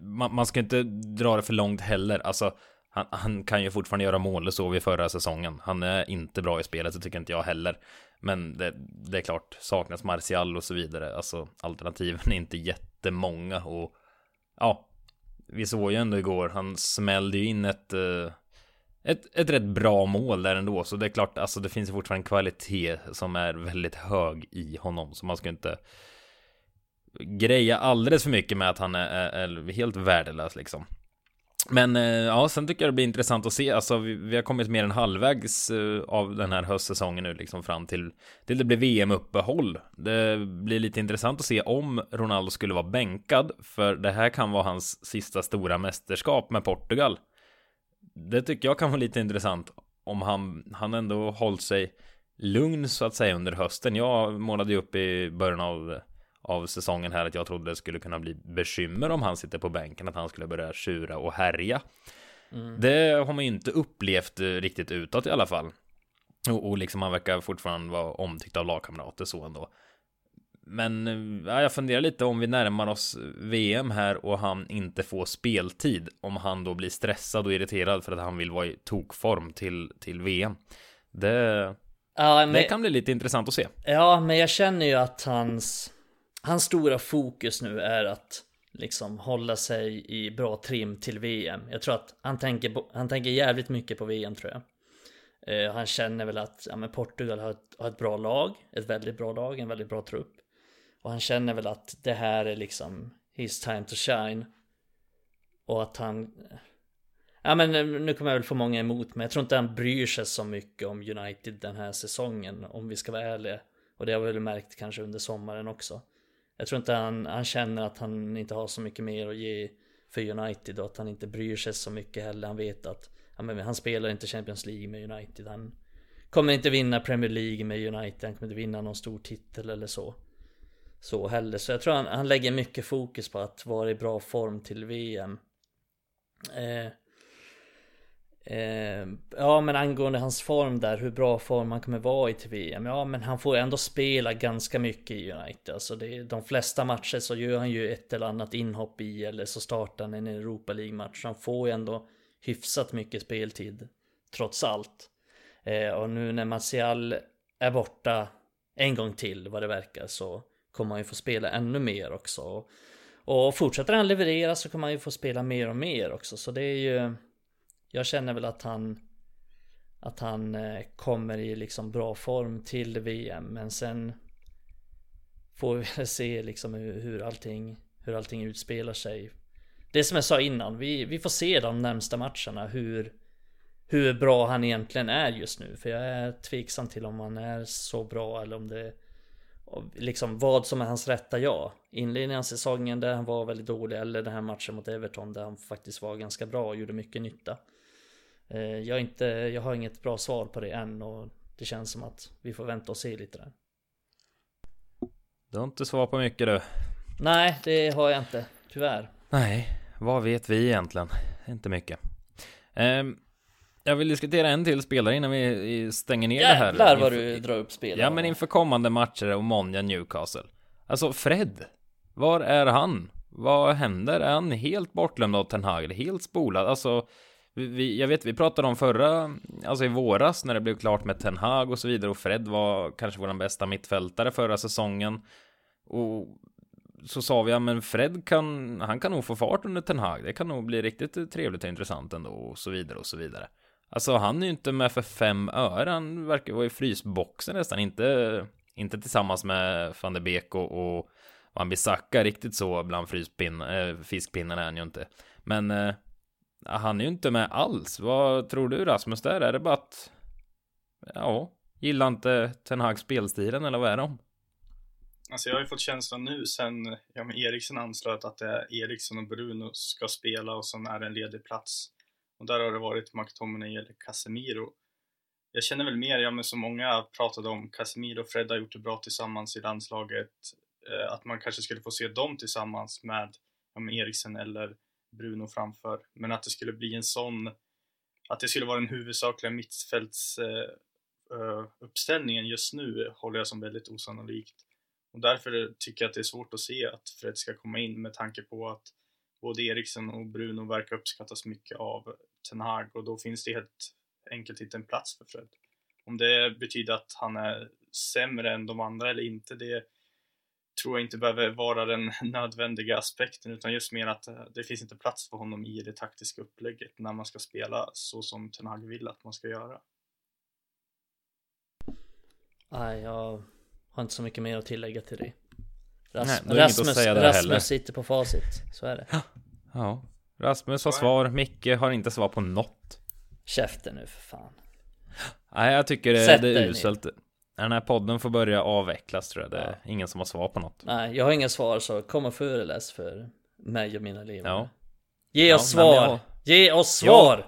man, man ska inte dra det för långt heller. Alltså han, han, kan ju fortfarande göra mål, det såg vi förra säsongen. Han är inte bra i spelet, det tycker inte jag heller. Men det, det, är klart, saknas Martial och så vidare. Alltså alternativen är inte jättemånga och ja, vi såg ju ändå igår, han smällde ju in ett, eh, ett, ett rätt bra mål där ändå. Så det är klart, alltså det finns fortfarande en kvalitet som är väldigt hög i honom. Så man ska inte greja alldeles för mycket med att han är, är, är helt värdelös liksom. Men eh, ja, sen tycker jag det blir intressant att se. Alltså, vi, vi har kommit mer än halvvägs eh, av den här höstsäsongen nu, liksom fram till, till det blir VM-uppehåll. Det blir lite intressant att se om Ronaldo skulle vara bänkad, för det här kan vara hans sista stora mästerskap med Portugal. Det tycker jag kan vara lite intressant om han, han ändå hållit sig lugn så att säga under hösten. Jag målade ju upp i början av av säsongen här att jag trodde det skulle kunna bli bekymmer om han sitter på bänken, att han skulle börja tjura och härja. Mm. Det har man ju inte upplevt riktigt utåt i alla fall. Och, och liksom han verkar fortfarande vara omtyckt av lagkamrater så ändå. Men ja, jag funderar lite om vi närmar oss VM här och han inte får speltid. Om han då blir stressad och irriterad för att han vill vara i tokform till, till VM. Det, ja, men, det kan bli lite intressant att se. Ja, men jag känner ju att hans hans stora fokus nu är att liksom hålla sig i bra trim till VM. Jag tror att han tänker, på, han tänker jävligt mycket på VM tror jag. Eh, han känner väl att ja, men Portugal har ett, har ett bra lag, ett väldigt bra lag, en väldigt bra trupp. Och han känner väl att det här är liksom his time to shine. Och att han... Ja men eh, nu kommer jag väl få många emot mig. jag tror inte han bryr sig så mycket om United den här säsongen om vi ska vara ärliga. Och det har vi väl märkt kanske under sommaren också. Jag tror inte han, han känner att han inte har så mycket mer att ge för United och att han inte bryr sig så mycket heller. Han vet att ja, men han spelar inte Champions League med United. Han kommer inte vinna Premier League med United. Han kommer inte vinna någon stor titel eller så. Så heller. Så jag tror han, han lägger mycket fokus på att vara i bra form till VM. Eh, Eh, ja men angående hans form där, hur bra form han kommer vara i till VM. Ja men han får ändå spela ganska mycket i United. Alltså det, de flesta matcher så gör han ju ett eller annat inhopp i eller så startar han en Europa League-match. Han får ju ändå hyfsat mycket speltid. Trots allt. Eh, och nu när Martial är borta en gång till vad det verkar så kommer han ju få spela ännu mer också. Och fortsätter han leverera så kommer han ju få spela mer och mer också. Så det är ju jag känner väl att han att han eh, kommer i liksom bra form till VM men sen får vi väl se liksom hur, hur allting hur allting utspelar sig. Det som jag sa innan, vi, vi får se de närmsta matcherna hur hur bra han egentligen är just nu. För jag är tveksam till om han är så bra eller om det Liksom vad som är hans rätta jag. Inledningen av säsongen där han var väldigt dålig eller den här matchen mot Everton där han faktiskt var ganska bra och gjorde mycket nytta. Eh, jag, inte, jag har inget bra svar på det än och det känns som att vi får vänta och se lite där. Du har inte svar på mycket du. Nej, det har jag inte. Tyvärr. Nej, vad vet vi egentligen? Inte mycket. Um, jag vill diskutera en till spelare innan vi stänger ner Jävlar det här. Jävlar vad du drar upp spelare. Ja, men inför kommande matcher och Monja Newcastle. Alltså Fred. Var är han? Vad händer? Är han helt bortglömd av Ten Hag? Helt spolad? Alltså vi, jag vet, vi pratade om förra, alltså i våras när det blev klart med Ten Hag och så vidare och Fred var kanske vår bästa mittfältare förra säsongen. Och så sa vi, ja men Fred kan, han kan nog få fart under Ten Hag. Det kan nog bli riktigt trevligt och intressant ändå och så vidare och så vidare. Alltså han är ju inte med för fem öre. Han verkar vara i frysboxen nästan. Inte, inte tillsammans med van de Beek och, och Van Bissaka riktigt så bland fryspinn, eh, äh, fiskpinnarna är han ju inte. Men äh, han är ju inte med alls. Vad tror du Rasmus där? Är det bara att ja, gillar inte Ten Hag spelstilen eller vad är de? Alltså jag har ju fått känslan nu sen ja, men Eriksen anslöt att det är Eriksen och Bruno ska spela och sen är det en ledig plats. Och där har det varit McTominay eller Casemiro. Jag känner väl mer, ja men som många pratade om, Casemiro och Fred har gjort det bra tillsammans i landslaget. Eh, att man kanske skulle få se dem tillsammans med, ja, med Eriksen eller Bruno framför. Men att det skulle bli en sån, att det skulle vara den huvudsakliga mittfältsuppställningen eh, eh, just nu håller jag som väldigt osannolikt. Och därför tycker jag att det är svårt att se att Fred ska komma in med tanke på att både Eriksen och Bruno verkar uppskattas mycket av Ten Hag och då finns det helt enkelt inte en plats för Fred. Om det betyder att han är sämre än de andra eller inte, det tror jag inte behöver vara den nödvändiga aspekten utan just mer att eh, det finns inte plats för honom i det taktiska upplägget när man ska spela så som Ten Hag vill att man ska göra. Nej, jag har inte så mycket mer att tillägga till det. Ras Nej, Rasmus, att säga det Rasmus heller. sitter på facit, så är det. Ja, Rasmus har svar, Micke har inte svar på något. Käften nu för fan. Nej, jag tycker det, det dig är ner. uselt. När den här podden får börja avvecklas tror jag. Det är ingen som har svar på något. Nej, jag har inga svar så kom och föreläs för mig och mina elever. Ja. Ge oss Ja, svar! jag- Ge oss svar!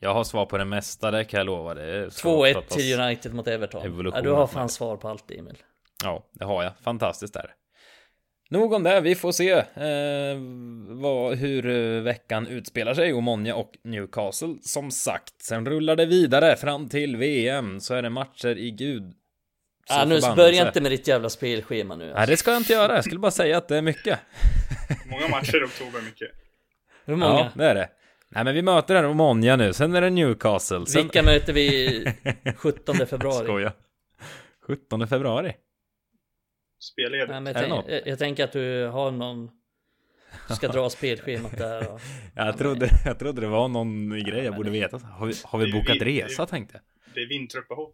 Jag har svar på det mesta, det kan jag lova. Det ska 2-1 pratas- till United mot Everton. evolution. Ja, du har fan svar på allt Emil. Ja, det har jag. Fantastiskt är det. Nog om det, vi får se eh, vad, hur eh, veckan utspelar sig. Omonia och Newcastle som sagt. Sen rullar det vidare fram till VM så är det matcher i gud. Så Ah, nu börja inte med ditt jävla spelschema nu. Nej, det ska jag inte göra. Jag skulle bara säga att det är mycket. Många matcher i oktober, mycket. Hur många? Ja, det är det. Nej, men vi möter den Omonia nu. Sen är det Newcastle. Sen... Vilka möter vi 17 februari? Skoja. 17 februari. Spelledigt. Nej, men jag, tänk, jag, jag tänker att du har någon... Du ska dra spelschemat där och... Jag trodde, jag trodde det var någon grej jag borde veta. Har vi, har vi bokat vi- resa tänkte jag. Det är vinteruppehåll.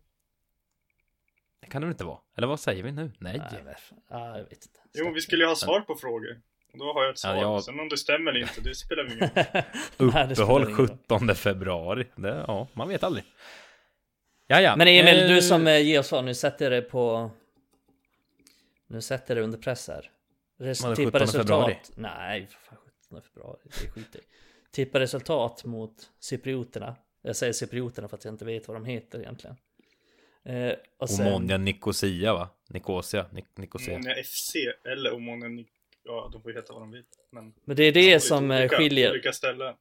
Det kan det väl inte vara? Eller vad säger vi nu? Nej. Nej, jag vet inte. Jo, vi skulle ju ha svar på frågor. Då har jag ett Ja, svar. jag- Sen om det stämmer eller inte, det spelar ingen roll. Uppehåll ingen roll. 17 februari. Det, ja, man vet aldrig. Ja, ja. Men Emil, Eh, du som eh, ger oss svar, nu sätter det på... Nu sätter det under press här. Res tippa 17 resultat. februari? Nej, för fan 17 februari. Det skiter. Tippa resultat mot cyprioterna. Jag säger cyprioterna för att jag inte vet vad de heter egentligen. Eh, och sen... Omonia Nicosia va? Nicosia? Nik Nicosia. Omonia FC eller Omonia Ni- Ja, de får ju heta vad de vill. Men Men det är det som eh, olika, skiljer. Olika ställen.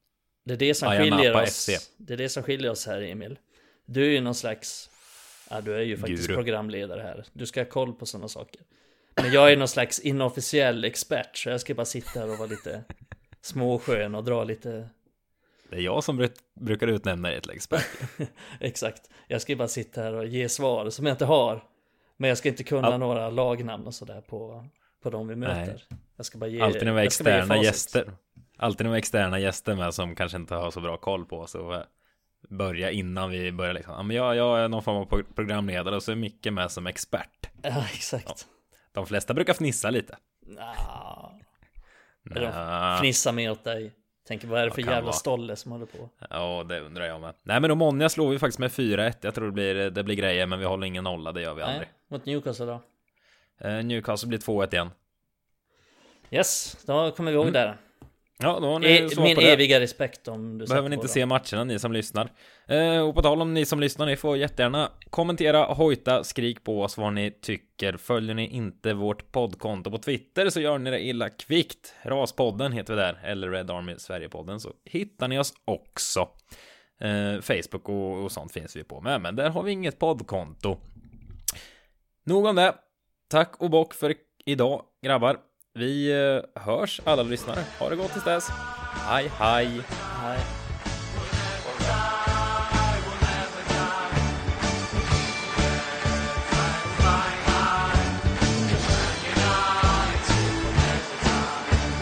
Det är det som Ayia skiljer Napa oss. FC. Det är det som skiljer oss här Emil. Du är ju någon slags, ja du är ju faktiskt Guru. programledare här. Du ska ha koll på sådana saker. Men jag är någon slags inofficiell expert, så jag ska bara sitta här och vara lite småskön och dra lite, Det är jag som bruk- brukar utnämna er till expert. exakt. Jag ska bara sitta här och ge svar som jag inte har. Men jag ska inte kunna All- några lagnamn och sådär på, på de vi möter. Jag ska bara ge, Alltid när vi har externa gäster. Alltid när vi har externa gäster med som kanske inte har så bra koll på oss. Och börja innan vi börjar liksom. Ja, men jag, jag är någon form av pro- programledare och så är Micke med som expert. Ja, exakt. De flesta brukar fnissa lite. Nja, Eller Nja. fnissa mer åt dig. Tänker vad är det för jävla vara. stolle som håller på? Ja, det undrar jag med. Nej, men Omonia slår vi faktiskt med 4-1. Jag tror det blir, det blir grejer, men vi håller ingen nolla. Det gör vi aldrig. Nej, mot Newcastle då? Eh, Newcastle blir 2-1 igen. Yes, då kommer vi ihåg det. Ja, då har ni E min eviga respekt om du Behöver ni inte se matcherna ni som lyssnar. Eh, och på tal om ni som lyssnar, ni får jättegärna kommentera, hojta, skrik på oss vad ni tycker. Följer ni inte vårt poddkonto på Twitter så gör ni det illa kvickt. Raspodden heter vi där, eller Red Army Sverigepodden, så hittar ni oss också. Eh, Facebook och, och sånt finns vi på med, men där har vi inget poddkonto. Nog om det. Tack och bock för idag, grabbar. Vi eh, hörs alla lyssnare. Ha det gott tills dess. Hej, hej. Hej.